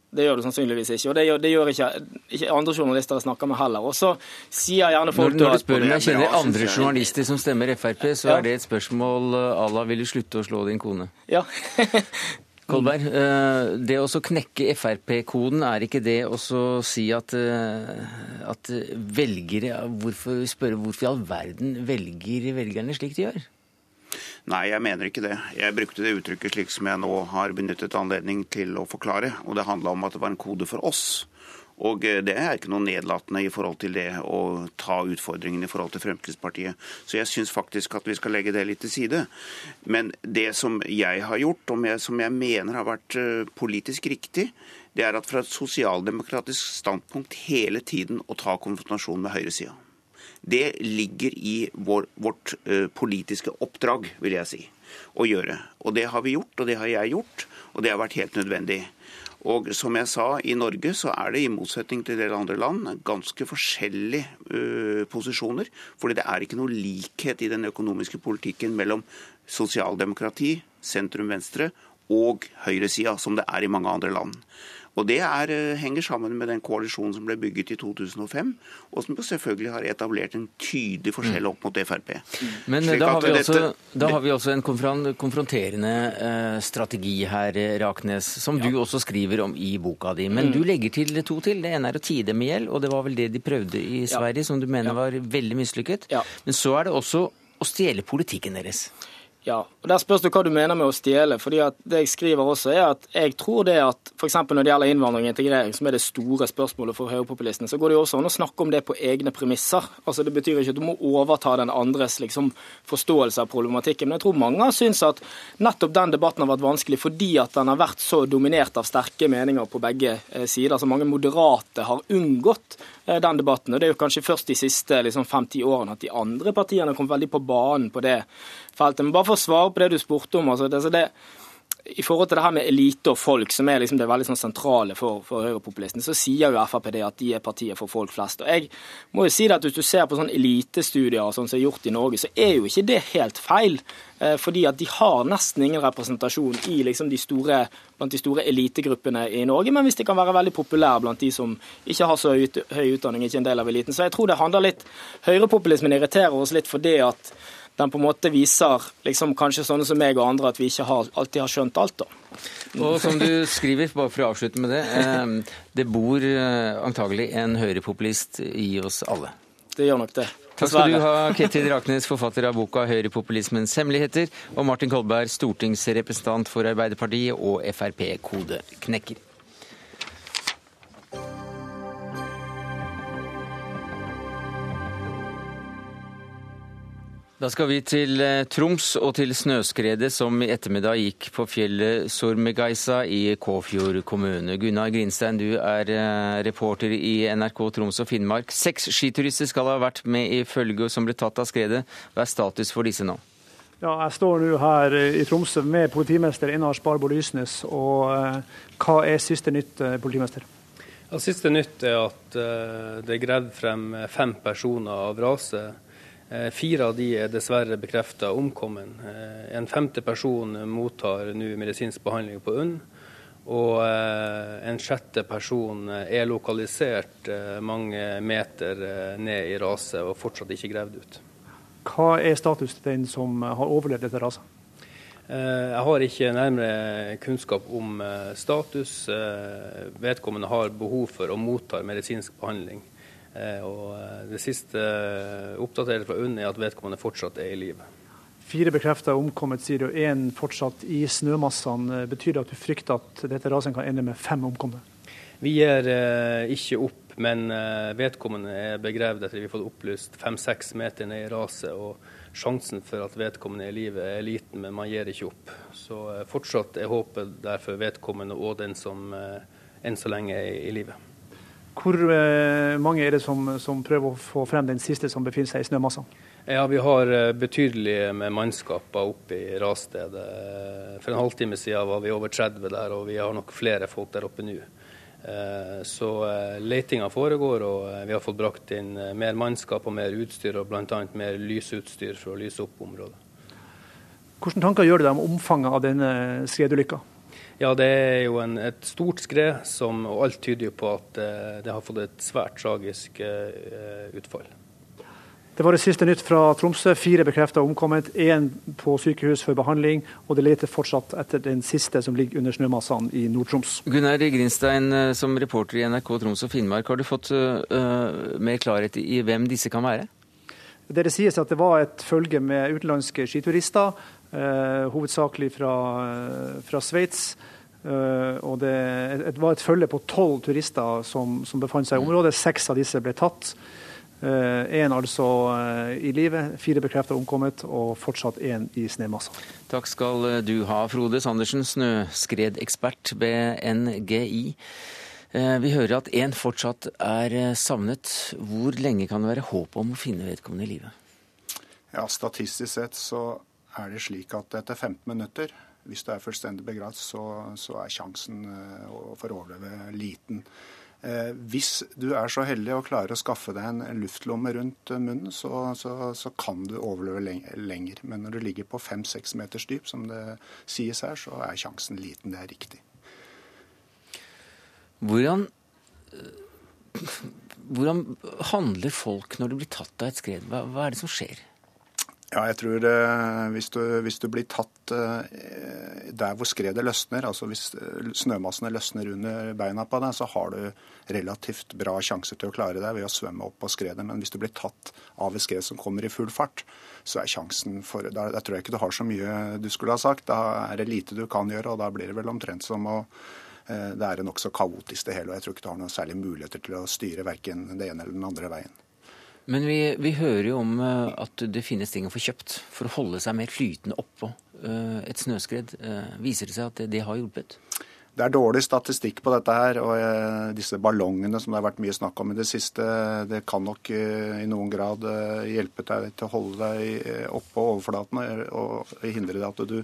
Det gjør du sannsynligvis ikke. Og det gjør, det gjør ikke, ikke, andre journalister jeg snakker med heller. Og så sier gjerne folk Når, når du spør om jeg kjenner andre journalister som stemmer Frp, så er det et spørsmål la vil du slutte å slå din kone? Ja. Kolberg, eh, det å knekke Frp-koden, er ikke det å si at, eh, at velgere Hvorfor spørre hvorfor i all verden velger velgerne slik de gjør? Nei, jeg mener ikke det. Jeg brukte det uttrykket slik som jeg nå har benyttet anledning til å forklare. Og det handla om at det var en kode for oss. Og eh, det er ikke noe nedlatende i forhold til det å ta utfordringene i forhold til Fremskrittspartiet. Så jeg syns faktisk at vi skal legge det litt til side. Men det som jeg har gjort, og som jeg mener har vært eh, politisk riktig, det er at fra et sosialdemokratisk standpunkt hele tiden å ta konfrontasjon med høyresida. Det ligger i vår, vårt uh, politiske oppdrag, vil jeg si. å gjøre. Og det har vi gjort, og det har jeg gjort, og det har vært helt nødvendig. Og som jeg sa, i Norge så er det i motsetning til en del andre land ganske forskjellige uh, posisjoner. fordi det er ikke noe likhet i den økonomiske politikken mellom sosialdemokrati, sentrum-venstre og høyresida, som det er i mange andre land. Og Det er, eh, henger sammen med den koalisjonen som ble bygget i 2005, og som selvfølgelig har etablert en tydelig forskjell opp mot Frp. Men da har, også, dette... da har, vi også, en konfronterende uh, strategi her, Raknes, som ja. du også skriver om i boka di. Men mm. du legger til to til. Det ene er å tie dem i hjel, og det var vel det de prøvde i Sverige, ja. som du mener ja. var veldig mislykket. Men så er det også å stjele politikken deres. Ja, og Der spørs du hva du mener med å stjele. fordi at Det jeg skriver også er at jeg tror det at f.eks. når det gjelder innvandring og integrering, som er det store spørsmålet for høyrepopulistene, så går det jo også an å snakke om det på egne premisser. Altså Det betyr ikke at du må overta den andres liksom, forståelse av problematikken. Men jeg tror mange har syntes at nettopp den debatten har vært vanskelig fordi at den har vært så dominert av sterke meninger på begge eh, sider. Så mange moderate har unngått den debatten. og Det er jo kanskje først de siste liksom, fem-ti årene at de andre partiene har kommet veldig på banen på det feltet. Men bare for å svare på det du spurte om. altså det, altså det i forhold til det her med elite og folk, som er liksom det veldig sånn sentrale for, for høyrepopulistene, så sier jo Frp det at de er partiet for folk flest. Og jeg må jo si det at Hvis du ser på sånn elitestudier sånn som er gjort i Norge, så er jo ikke det helt feil. Eh, fordi at de har nesten ingen representasjon i liksom de store, blant de store elitegruppene i Norge. Men hvis de kan være veldig populære blant de som ikke har så høy utdanning, ikke en del av eliten. Så jeg tror det handler litt Høyrepopulismen irriterer oss litt for det at den på en måte viser liksom, kanskje sånne som meg og andre at vi ikke har, alltid har skjønt alt. da. Og som du skriver, bare for å avslutte med det, eh, det bor eh, antagelig en høyrepopulist i oss alle. Det gjør nok det. Takk skal du ha, Ketil Raknes, forfatter av boka 'Høyrepopulismens hemmeligheter', og Martin Kolberg, stortingsrepresentant for Arbeiderpartiet og Frp-kodeknekker. Da skal vi til eh, Troms og til snøskredet som i ettermiddag gikk på fjellet Sormegeisa i Kåfjord kommune. Gunnar Grinstein, du er eh, reporter i NRK Troms og Finnmark. Seks skiturister skal ha vært med i følget som ble tatt av skredet. Hva er status for disse nå? Ja, jeg står nå her i Tromsø med politimester Einar Sparbo Lysnes. Og eh, hva er siste nytt, politimester? Ja, siste nytt er at det er gravd frem fem personer av rase Eh, fire av de er dessverre bekrefta omkommet. Eh, en femte person mottar nå medisinsk behandling på UNN. Og eh, en sjette person er lokalisert mange meter ned i raset og fortsatt ikke gravd ut. Hva er status til den som har overlevd dette raset? Jeg har ikke nærmere kunnskap om status. Vedkommende har behov for å mottar medisinsk behandling. Eh, og eh, det siste eh, oppdaterte fra UNN er at vedkommende fortsatt er i live. Fire bekrefta omkommet, sier du. Én fortsatt i snømassene. Betyr det at du frykter at dette raset kan ende med fem omkomne? Vi gir eh, ikke opp, men eh, vedkommende er begravd etter vi har fått opplyst fem-seks meter ned i raset. og Sjansen for at vedkommende er i live er liten, men man gir ikke opp. Så eh, fortsatt er håpet derfor vedkommende og den som enn så lenge er i live. Hvor eh, mange er det som, som, prøver å få frem den siste som befinner seg i snømassene? Ja, Vi har eh, betydelig med mannskaper oppe i rasstedet. For en halvtime siden var vi over 30 der, og vi har nok flere folk der oppe nå. Eh, så letinga foregår, og vi har fått brakt inn mer mannskap og mer utstyr, og bl.a. mer lysutstyr for å lyse opp området. Hvilke tanker gjør du deg om omfanget av denne skredulykka? Ja, det er jo en, et stort skred, som, og alt tyder jo på at eh, det har fått et svært tragisk eh, utfall. Det var det siste nytt fra Tromsø. Fire bekreftet omkommet, én på sykehus for behandling. Og det leter fortsatt etter den siste som ligger under snømassene i Nord-Troms. Gunnar Grinstein, eh, som reporter i NRK Troms og Finnmark, har du fått uh, mer klarhet i hvem disse kan være? Det det sies at det var et følge med utenlandske skiturister hovedsakelig fra, eh, fra Sveits. Uh, og det, det, var et følge på tolv turister som, som, befant seg i området. Seks av disse ble tatt. Én uh, altså uh, i live, fire bekreftet omkommet, og fortsatt én i snømassa. Takk skal du ha, Frode Sandersen, snøskredekspert ved NGI. Vi hører at én fortsatt er savnet. Hvor lenge kan det være håp om å finne vedkommende i live? Ja, Statistisk sett så er det slik at etter 15 minutter, hvis du er fullstendig begravd, så, så er sjansen for å overleve liten. Eh, hvis du er så heldig og klarer å skaffe deg en luftlomme rundt munnen, så, så, så kan du overleve lenger. Men når du ligger på fem-seks meters dyp, som det sies her, så er sjansen liten. Det er riktig. Hvordan, hvordan handler folk når de blir tatt av et skred? Hva, hva er det som skjer? Ja, jeg tror eh, hvis, du, hvis, du, blir tatt eh, der hvor skredet løsner, altså hvis eh, snømassene løsner under beina på deg, så har du relativt bra sjanse til å klare deg ved å svømme opp på skredet. Men hvis du blir tatt av et skred som kommer i full fart, så er sjansen for Da, da tror jeg ikke du har så mye du skulle ha sagt. Da er det lite du kan gjøre, og da blir det vel omtrent som å det er nokså kaotisk det hele, og jeg tror ikke du har noen særlige muligheter til å styre verken det ene eller den andre veien. Men vi, vi, hører jo om eh, at det finnes ting å få kjøpt for å holde seg mer flytende oppå eh, et snøskred. Eh, viser det seg at det, det har hjulpet? Det er dårlig statistikk på dette her. Og disse ballongene som det har vært mye snakk om i det siste, det kan nok i noen grad hjelpe deg til å holde deg oppå overflaten og hindre at du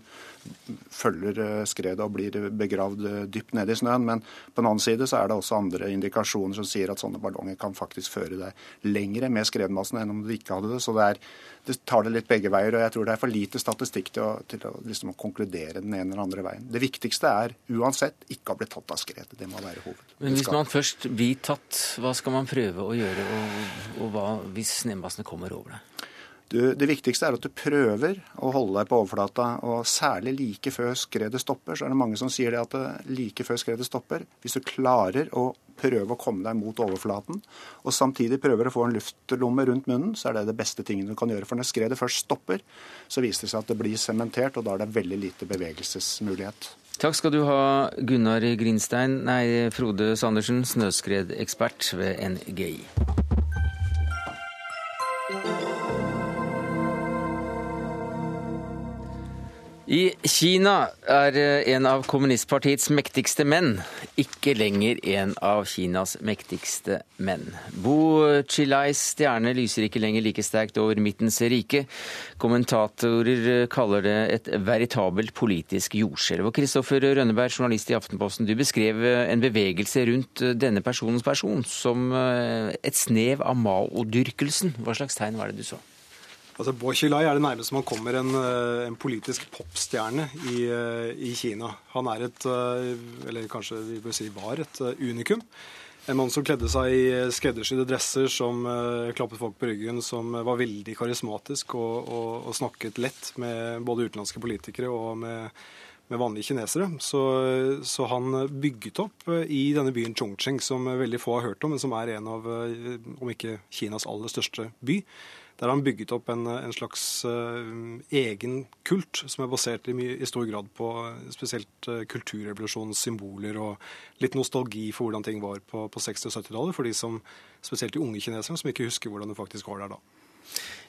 følger eh, skredet og blir begravd eh, dypt nede i snøen. Men på den annen side så er det også andre indikasjoner som sier at sånne ballonger kan faktisk føre deg lengre med skredmassen enn om du ikke hadde det. Så det, er, det tar det litt begge veier. Og jeg tror det er for lite statistikk til å, til å liksom konkludere den ene eller andre veien. Det viktigste er uansett ikke å bli tatt av skredet. Det må være hoved. Men hvis man først blir tatt, hva skal man prøve å gjøre, og, og hva hvis snømassene kommer over deg? Du, det viktigste er at du prøver å holde deg på overflata, og særlig like før skredet stopper. Så er det mange som sier det at det like før skredet stopper, hvis du klarer å prøve å komme deg mot overflaten, og samtidig prøver å få en luftlomme rundt munnen, så er det det beste tingen du kan gjøre. For når skredet først stopper, så viser det seg at det blir sementert, og da er det veldig lite bevegelsesmulighet. Takk skal du ha, Gunnar Grinstein, nei, Frode Sandersen, snøskredekspert ved NGI. I Kina er eh, en av kommunistpartiets mektigste menn ikke lenger en av Kinas mektigste menn. Bo Chilais stjerne lyser ikke lenger like sterkt over midtens rike. Kommentatorer eh, kaller det et veritabelt politisk jordskjelv. Og Kristoffer Rønneberg, journalist i Aftenposten, du beskrev eh, en bevegelse rundt denne personens person som et snev av Mao-dyrkelsen. Hva slags tegn var det du så? Altså, Bo Xilai er det nærmeste man kommer en, eh, en politisk popstjerne i, eh, i, Kina. Han er et, eh, eller kanskje vi bør si var, et unikum. En mann som kledde seg i skreddersydde dresser, som uh, klappet folk på ryggen, som var veldig karismatisk og, og, og snakket lett med både utenlandske politikere og med, med vanlige kinesere. Så, så, han bygget opp i denne byen Chongqing, som veldig få har hørt om, men som er en av, om ikke Kinas aller største by. Der har han bygget opp en, en slags uh, egen kult, som er basert i, i, stor grad på spesielt uh, kulturrevolusjonens symboler og litt nostalgi for hvordan ting var på, på 60- og 70-tallet, for de som, spesielt de unge kineserne som ikke husker hvordan det faktisk var der da.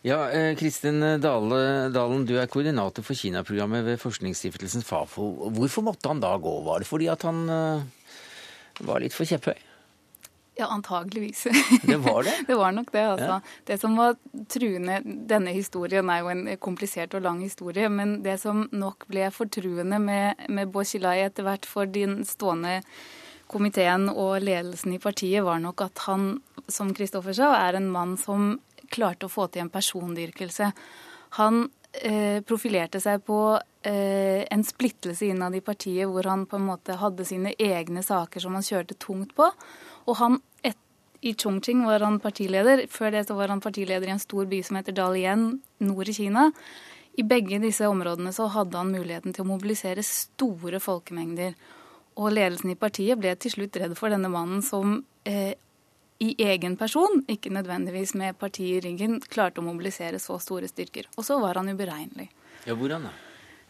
Ja, eh, Kristin Dale, Dalen, du er koordinator for Kina-programmet ved forskningsstiftelsen Fafo. Hvorfor måtte han da gå? Var det fordi at han var litt for kjepphøy? Ja, antageligvis. Det var det? det var nok det, altså. Ja. Det som var truende Denne historien er jo en komplisert og lang historie, men det som nok ble fortruende med, med Boshilai etter hvert for den stående komiteen og ledelsen i partiet, var nok at han, som Kristoffer sa, er en mann som klarte å få til en persondyrkelse. Han eh, profilerte seg på eh, en splittelse innad i partiet hvor han på en måte hadde sine egne saker som han kjørte tungt på. Og han, et, i Chongqing var han partileder. Før det så var han partileder i en stor by som heter Dalian, nord i Kina. I begge disse områdene så hadde han muligheten til å mobilisere store folkemengder. Og ledelsen i partiet ble til slutt redd for denne mannen som eh, i egen person, ikke nødvendigvis med partiet i ryggen, klarte å mobilisere så store styrker. Og så var han uberegnelig. Ja, hvordan da?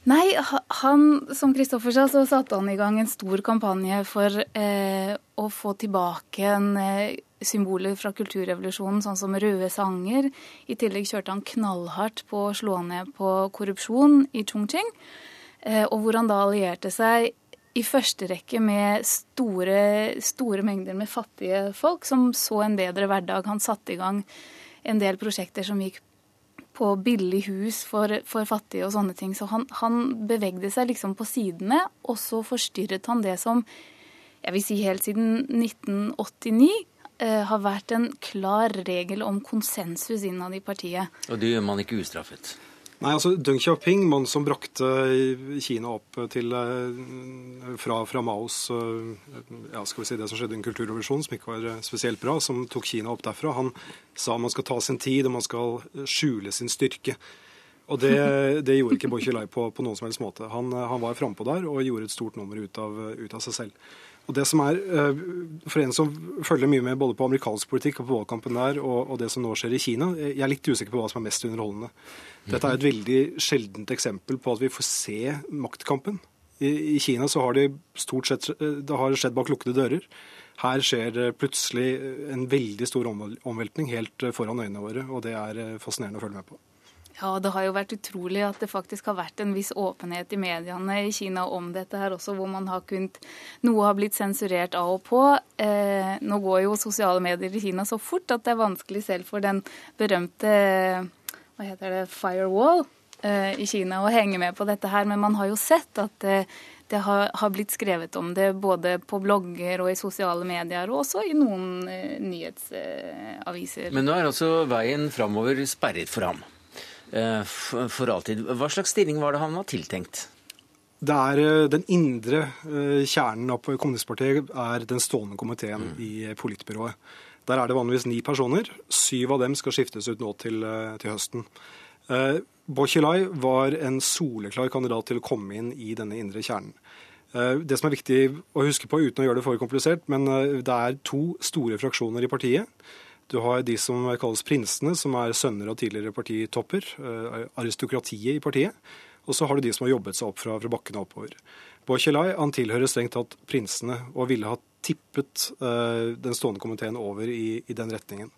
Nei, han, som Kristoffer sa, så satte han i gang en stor kampanje for eh, å få tilbake en, eh, symboler fra kulturrevolusjonen, sånn som røde sanger. I tillegg kjørte han knallhardt på å slå ned på korrupsjon i Chongqing. Eh, og hvor han da allierte seg i første rekke med store, store mengder med fattige folk som så en bedre hverdag. Han satte i gang en del prosjekter som gikk på billig hus for, for, fattige og sånne ting. Så han, han, bevegde seg liksom på sidene, og så forstyrret han det som jeg vil si helt siden 1989 eh, har vært en klar regel om konsensus innad i partiet. Og det gjør man ikke ustraffet? Nei, altså Deng Xiaoping, mannen som brakte Kina opp til, eh, fra, fra Maos eh, ja, skal vi si det som skjedde i en kulturrevolusjon, som ikke var eh, spesielt bra, som tok Kina opp derfra, han sa man skal ta sin tid og man skal skjule sin styrke. Og det, det gjorde ikke Bo Xilai på, på noen som helst måte. Han, han var frampå der og gjorde et stort nummer ut av, ut av seg selv. Og det som er, eh, For en som følger mye med både på amerikansk politikk og på valgkampen der, og, og, det som nå skjer i Kina, jeg er litt usikker på hva som er mest underholdende. Dette er et veldig sjeldent eksempel på at vi får se maktkampen. I, i Kina så har det stort sett det har skjedd bak lukkede dører. Her skjer det plutselig en veldig stor omveltning helt foran øynene våre, og det er fascinerende å følge med på. Ja, det har jo vært utrolig at det faktisk har vært en viss åpenhet i mediene i Kina om dette her også, hvor man har kunnet Noe har blitt sensurert av og på. Eh, nå går jo sosiale medier i Kina så fort at det er vanskelig selv for den berømte hva heter det, firewall eh, i Kina å henge med på dette her. Men man har jo sett at eh, det har, har, blitt skrevet om det både på blogger og i sosiale medier, og også i noen eh, nyhetsaviser. Men nå er altså veien framover sperret for ham? Eh, for alltid. Hva slags stilling var det han var tiltenkt? Det er eh, Den indre eh, kjernen av kommunistpartiet er den stående komiteen mm. i politbyrået. Der er det vanligvis ni personer. Syv av dem skal skiftes ut nå til, til høsten. Eh, var en soleklar kandidat til å komme inn i denne indre kjernen. Det som er viktig å huske på, uten å gjøre det for komplisert, men det er to store fraksjoner i partiet. Du har de som kalles prinsene, som er sønner av tidligere partitopper. Eh, aristokratiet i partiet. Og så har du de som har jobbet seg opp fra, fra bakken og oppover. Boichelai han tilhører strengt tatt prinsene og ville ha tippet uh, den stående komiteen over i, i den retningen.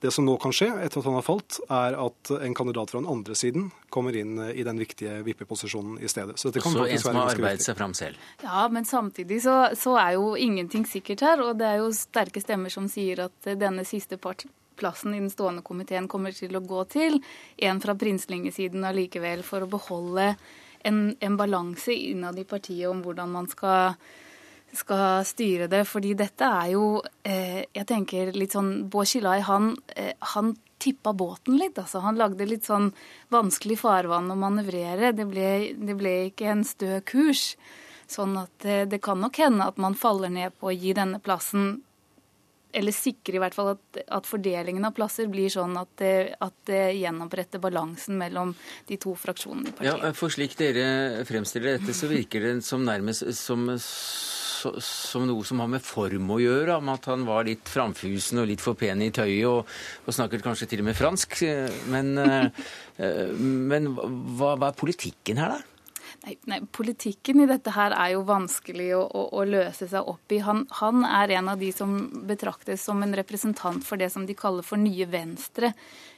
Det som nå kan skje, etter at han har falt, er at en kandidat fra den andre siden kommer inn i den viktige vippeposisjonen i stedet. Så dette kan Også en som har arbeidet seg fram selv. Ja, men samtidig så, så, er jo ingenting sikkert her. Og det er jo sterke stemmer som sier at denne siste plassen i den stående komiteen kommer til å gå til en fra prinslingesiden allikevel, for å beholde en, en balanse innad i partiet om hvordan man skal skal styre det. Fordi dette er jo eh, Jeg tenker litt sånn Bård Kilai, han, eh, han tippa båten litt. altså Han lagde litt sånn vanskelig farvann å manøvrere. Det ble, det ble ikke en stø kurs. Sånn at eh, det kan nok hende at man faller ned på å gi denne plassen eller sikre i hvert fall at, at, fordelingen av plasser blir sånn at det, at det gjenoppretter balansen mellom de to fraksjonene i partiet. Ja, for Slik dere fremstiller dette, så virker det som nærmest som som noe som har med form å gjøre, om at han var litt framfusen og litt for pen i tøyet og, og snakket kanskje til og med fransk. Men, eh, men hva, hva, er politikken her, da? Nei, nei, Politikken i dette her er jo vanskelig å, å, å løse seg opp i. Han, han, er en av de som betraktes som en representant for det som de kaller for nye venstre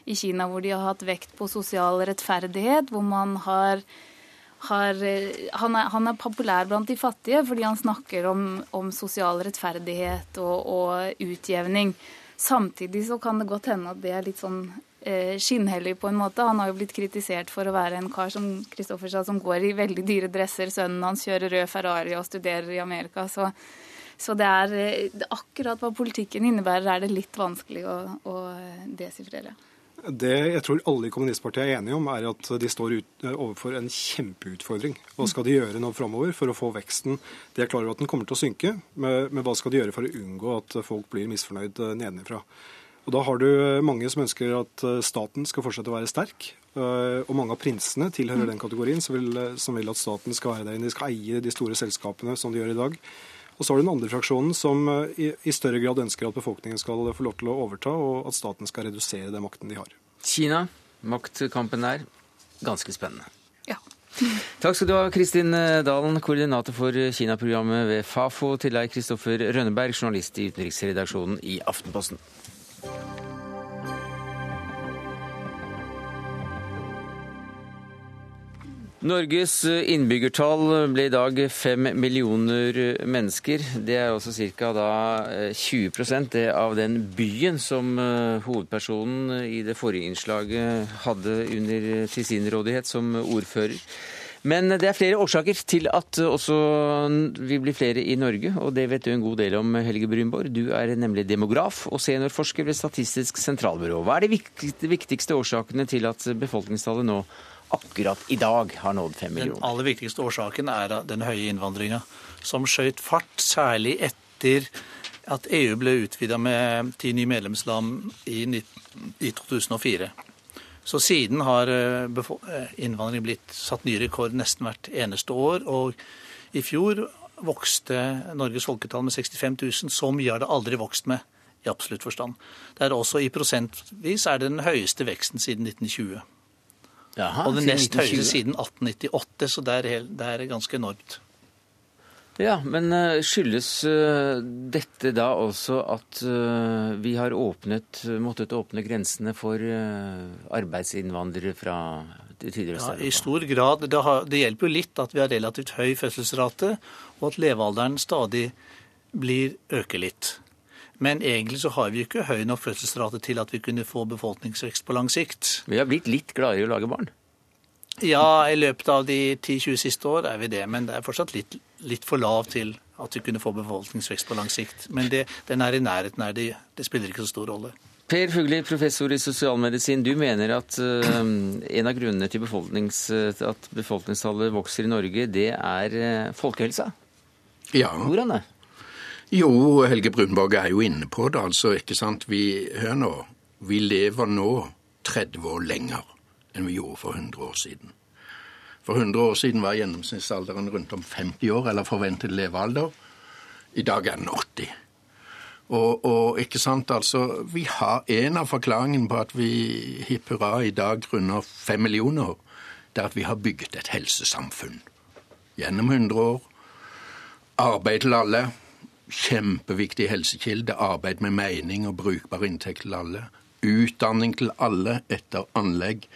i Kina, hvor de har hatt vekt på sosial rettferdighet, hvor man har har, eh, han, er, han, er, populær blant de fattige fordi han snakker om, om sosial rettferdighet og, og, utjevning. Samtidig så kan det godt hende at det er litt sånn eh, skinnhellig på en måte. Han har jo blitt kritisert for å være en kar som Kristoffer sa, som går i veldig dyre dresser. Sønnen hans kjører rød Ferrari og studerer i Amerika. Så, så det er eh, akkurat hva politikken innebærer, er det litt vanskelig å, å desifrere. Det jeg tror alle i kommunistpartiet er enige om, er at de står ut, eh, overfor en kjempeutfordring. Hva skal de gjøre nå framover for å få veksten? De er klar over at den kommer til å synke, men hva skal de gjøre for å unngå at folk blir misfornøyd nedenfra? nedenifra? Og Da har du eh, mange som ønsker at staten skal fortsette å være sterk. Og mange av prinsene tilhører den kategorien som vil, som vil at staten skal være der inne. De skal eie de store selskapene som de gjør i dag. Og så har du den andre fraksjonen som eh, i, i, større grad ønsker at befolkningen skal få lov til å overta, og at staten skal redusere den makten de har. Kina, maktkampen der, ganske spennende. Ja. Takk skal du ha, Kristin eh, Dalen, koordinator for Kina-programmet ved Fafo, til deg, Kristoffer Rønneberg, journalist i utenriksredaksjonen i Aftenposten. Norges innbyggertall ble i dag fem millioner mennesker. Det er også ca. 20 det av den byen som eh, hovedpersonen i det forrige innslaget hadde under til sin rådighet som ordfører. Men det er flere årsaker til at også vi blir flere i Norge, og det vet du en god del om, Helge Brynborg. Du er nemlig demograf og seniorforsker ved Statistisk sentralbyrå. Hva er de viktigste årsakene til at befolkningstallet nå akkurat i dag har nådd fem millioner. Den aller viktigste årsaken er den høye innvandringa, som skjøt fart, særlig etter at EU ble utvida med ti nye medlemsland i, i 2004. Så siden har eh, eh, innvandring blitt satt ny rekord nesten hvert eneste år. Og i fjor vokste Norges folketall med 65 000. Så mye har det aldri vokst med i absolutt forstand. Det er også I prosentvis er det den høyeste veksten siden 1920. Jaha, og det nest høyeste siden 1898, så det er, det er ganske enormt. Ja, men eh, skyldes eh, dette da også at eh, vi har åpnet, måttet åpne grensene for arbeidsinnvandrere fra tidligere Ja, I stor grad. Det, har, det, hjelper jo litt at vi har relativt høy fødselsrate, og at levealderen stadig blir øker litt. Men egentlig så har vi ikke høy nok fødselsrate til at vi kunne få befolkningsvekst på lang sikt. Vi har blitt litt gladere i å lage barn? Ja, i løpet av de 10-20 siste år er vi det. Men det er fortsatt litt, litt, for lav til at vi kunne få befolkningsvekst på lang sikt. Men det, den er i nærheten her. Det, det spiller ikke så stor rolle. Per Fugli, professor i sosialmedisin. Du mener at uh, en av grunnene til befolknings, at befolkningstallet vokser i Norge, det er uh, folkehelsa? Ja. Hvordan det? Jo, Helge Brunborg er jo inne på det. altså, ikke sant? Vi, Hør nå. Vi lever nå 30 år lenger enn vi gjorde for 100 år siden. For 100 år siden var gjennomsnittsalderen rundt om 50 år, eller forventet levealder. I dag er den 80. Og, og, ikke sant, altså, vi har En av forklaringene på at vi hipp hurra i dag runder fem millioner, det er at vi har bygget et helsesamfunn. Gjennom 100 år. Arbeid til alle kjempeviktig helsekilde. Arbeid med mening og brukbar inntekt til alle. Utdanning til alle etter anlegg.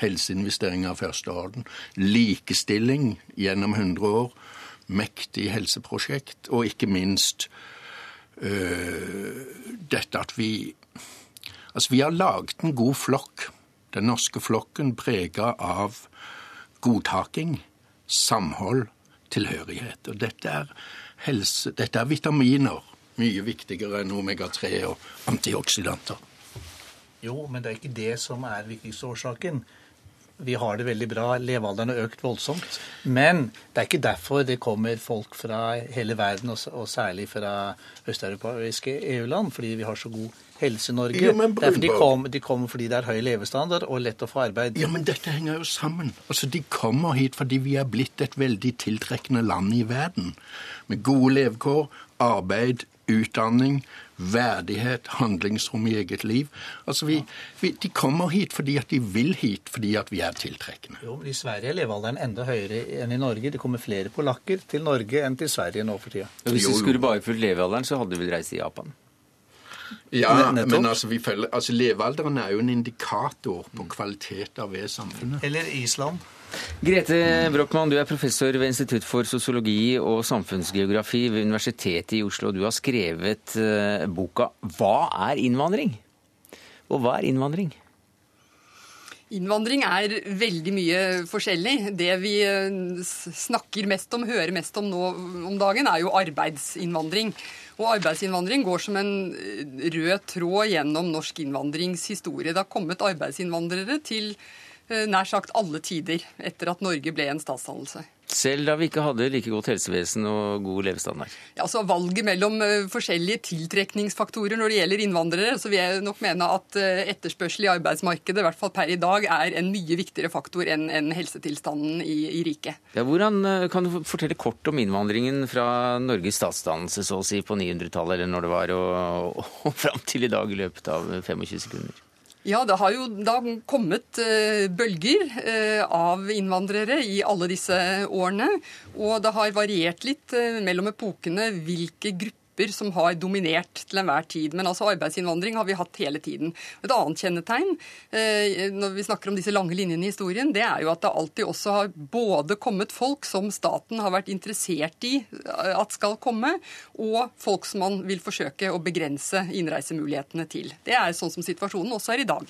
Helseinvesteringer av første orden. Likestilling gjennom 100 år. Mektig helseprosjekt. Og ikke minst øh, dette at vi Altså, vi har laget en god flokk. Den norske flokken prega av godtaking, samhold, tilhørighet. Og dette er helse. Dette er vitaminer. Mye viktigere enn omega-3 og antioksidanter. Jo, men det er ikke det som er viktigste årsaken. Vi har det veldig bra. Levealderen har økt voldsomt. Men det er ikke derfor det kommer folk fra hele verden, og særlig fra østeuropeiske EU-land, fordi vi har så god helse i Norge. Jo, Derfor de, kom, de kommer fordi det er høy levestandard og lett å få arbeid. Ja, men dette henger jo sammen. Altså, De kommer hit fordi vi er blitt et veldig tiltrekkende land i verden. Med gode levekår, arbeid, utdanning, verdighet, handlingsrom i eget liv. Altså, vi, vi, De kommer hit fordi at de vil hit, fordi at vi er tiltrekkende. Jo, men I Sverige er levealderen enda høyere enn i Norge. Det kommer flere polakker til Norge enn til Sverige nå for tida. Hvis vi skulle bare fulgt levealderen, så hadde vi vel reist til Japan? Ja, men altså, vi følger, altså levealderen er jo en indikator på kvaliteter ved samfunnet. Eller Island. Grete Brochmann, du er professor ved Institutt for sosiologi og samfunnsgeografi ved Universitetet i Oslo. Du har skrevet uh, boka 'Hva er innvandring?' Og hva er innvandring? Innvandring er veldig mye forskjellig. Det vi eh, snakker mest om, hører mest om nå om dagen, er jo arbeidsinnvandring. Og arbeidsinnvandring går som en eh, rød tråd gjennom norsk innvandringshistorie. Det har kommet arbeidsinnvandrere til eh, nær sagt alle tider etter at Norge ble en statsdannelse. Selv da vi ikke hadde like godt helsevesen og god levestandard? Ja, så Valget mellom uh, forskjellige tiltrekningsfaktorer når det gjelder innvandrere, så vil jeg nok mene at uh, etterspørsel i arbeidsmarkedet, i hvert fall per i dag, er en mye viktigere faktor enn en helsetilstanden i, i riket. Ja, hvordan Kan du fortelle kort om innvandringen fra Norges statsdannelse så å si på 900-tallet, eller når det var, og, og, og fram til i dag i løpet av 25 sekunder? Ja, det har jo da kommet uh, bølger uh, av innvandrere i alle disse årene. Og det har variert litt uh, mellom epokene hvilke grupper grupper som har dominert til enhver tid. Men altså arbeidsinnvandring har vi hatt hele tiden. Et annet kjennetegn eh, når vi snakker om disse lange linjene i historien, det er jo at det alltid også har både kommet folk som staten har vært interessert i eh, at skal komme, og folk som man vil forsøke å begrense innreisemulighetene til. Det er sånn som situasjonen også er i dag.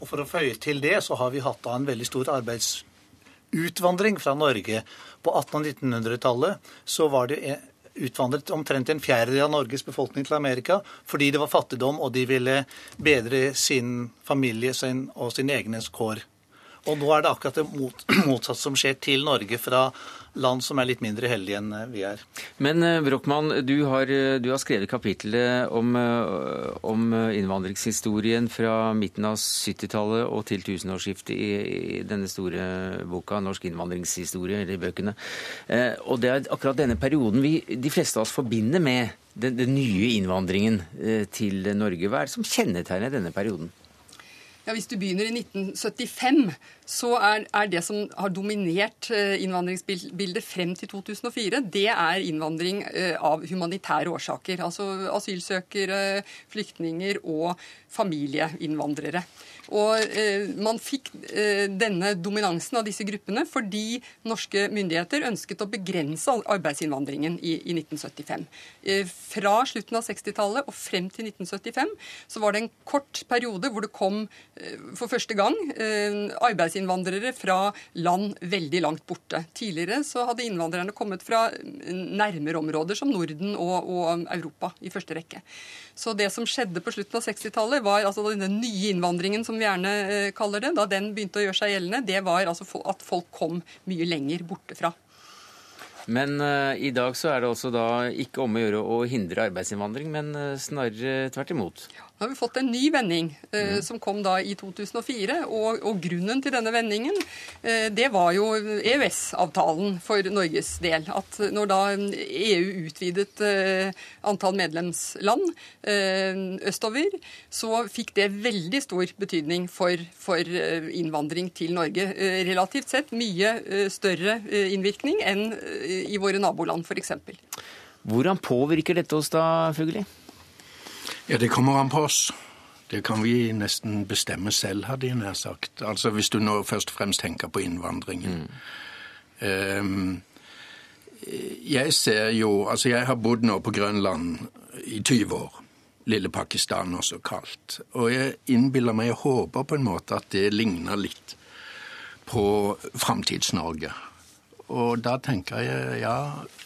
Og For å føye til det, så har vi hatt en veldig stor arbeidsutvandring fra Norge. På 1800- og 1900-tallet så var det utvandret omtrent en fjerdedel av Norges befolkning til Amerika fordi det var fattigdom, og de ville bedre sin familie sin og sine egne kår. Og nå er det akkurat det mot, motsatte som skjer til Norge fra land som er litt mindre heldige enn eh, vi er. Men eh, Brochmann, du har, eh, du har skrevet kapittelet om, om, innvandringshistorien fra midten av 70-tallet og til tusenårsskiftet i, i, denne store boka, 'Norsk innvandringshistorie', eller bøkene. Og det er akkurat denne perioden vi, de fleste av oss forbinder med den, den nye innvandringen til Norge. Hva er det som kjennetegner denne perioden? Ja, Hvis du begynner i 1975, så er, er, det som har dominert eh, innvandringsbildet frem til 2004, det er innvandring eh, av humanitære årsaker. Altså asylsøkere, flyktninger og familieinnvandrere. Og eh, Man fikk eh, denne dominansen av disse gruppene fordi norske myndigheter ønsket å begrense arbeidsinnvandringen i, i 1975. Eh, fra slutten av 60-tallet og frem til 1975 så var det en kort periode hvor det kom for første gang arbeidsinnvandrere fra land veldig langt borte. Tidligere så hadde innvandrerne kommet fra nærmere områder som Norden og, og Europa i første rekke. Så det som skjedde på slutten av 60-tallet, var altså denne nye innvandringen, som vi gjerne eh, kaller det, da den begynte å gjøre seg gjeldende, det var altså at folk kom mye lenger borte fra. Men uh, i dag så er det også da ikke om å gjøre å hindre arbeidsinnvandring, men uh, snarere tvert imot. Ja. Nå har vi fått en ny vending, eh, som kom da i 2004. Og, og grunnen til denne vendingen, eh, det var jo EØS-avtalen for Norges del. At når da EU utvidet eh, antall medlemsland eh, østover, så fikk det veldig stor betydning for, for eh, innvandring til Norge. Eh, relativt sett mye større innvirkning enn i våre naboland, f.eks. Hvordan påvirker dette oss da, Fugli? Ja, det kommer an på oss. Det kan vi nesten bestemme selv, hadde jeg nær sagt. Altså Hvis du nå først og fremst tenker på innvandringen. Mm. Um, jeg ser jo Altså, jeg har bodd nå på Grønland i 20 år. Lille Pakistan, også kalt. Og jeg innbiller meg og håper på en måte at det ligner litt på Framtids-Norge. Og da tenker jeg ja,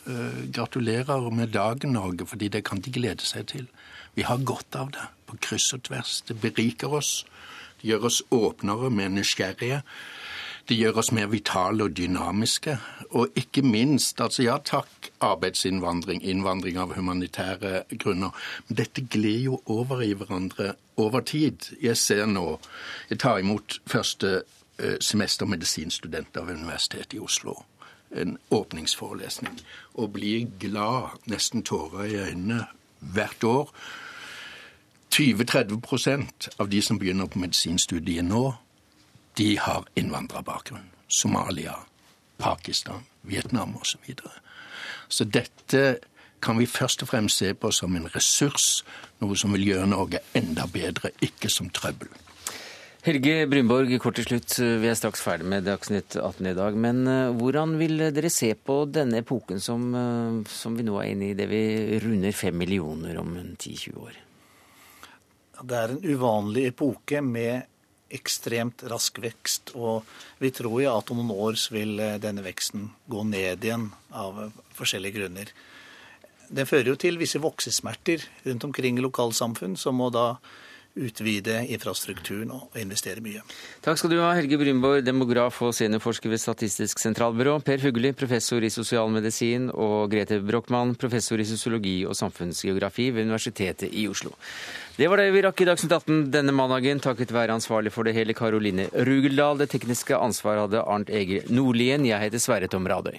uh, gratulerer med dagen, Norge, fordi det kan de glede seg til. Vi har godt av det på kryss og tvers. Det beriker oss. Det gjør oss åpnere, mer nysgjerrige. Det gjør oss mer vitale og dynamiske. Og ikke minst, altså ja takk, arbeidsinnvandring, innvandring av humanitære grunner. Men dette glir jo over i hverandre over tid. Jeg ser nå Jeg tar imot første eh, semester medisinstudent av Universitetet i Oslo. En åpningsforelesning. Og blir glad, nesten tårer i øynene, hvert år 20-30 av de som begynner på medisinstudiet nå, de har innvandrerbakgrunn. Somalia, Pakistan, Vietnam osv. Så, videre. så dette kan vi først og fremst se på som en ressurs, noe som vil gjøre Norge enda bedre, ikke som trøbbel. Helge Brunborg, kort til slutt. Vi er straks ferdig med Dagsnytt 18 i dag. Men eh, hvordan vil dere se på denne epoken som, eh, som vi nå er inne i, det vi runder fem millioner om 10-20 år? Det er en uvanlig epoke med ekstremt rask vekst. Og vi tror jo at om noen år vil eh, denne veksten gå ned igjen av forskjellige grunner. Den fører jo til visse voksesmerter rundt omkring i lokalsamfunn, som må da utvide infrastrukturen og investere mye. Takk skal du ha, Helge Brynborg, demograf og seniorforsker ved Statistisk sentralbyrå, Per Fugli, professor i sosialmedisin, og Grete Brochmann, professor i sosiologi og samfunnsgeografi ved Universitetet i Oslo. Det var det vi rakk i Dagsnytt 18 denne mandagen, takket være ansvarlig for det hele Karoline Rugeldal. Det tekniske ansvaret hadde Arnt Egil Nordlien. Jeg heter Sverre Tom Radøy.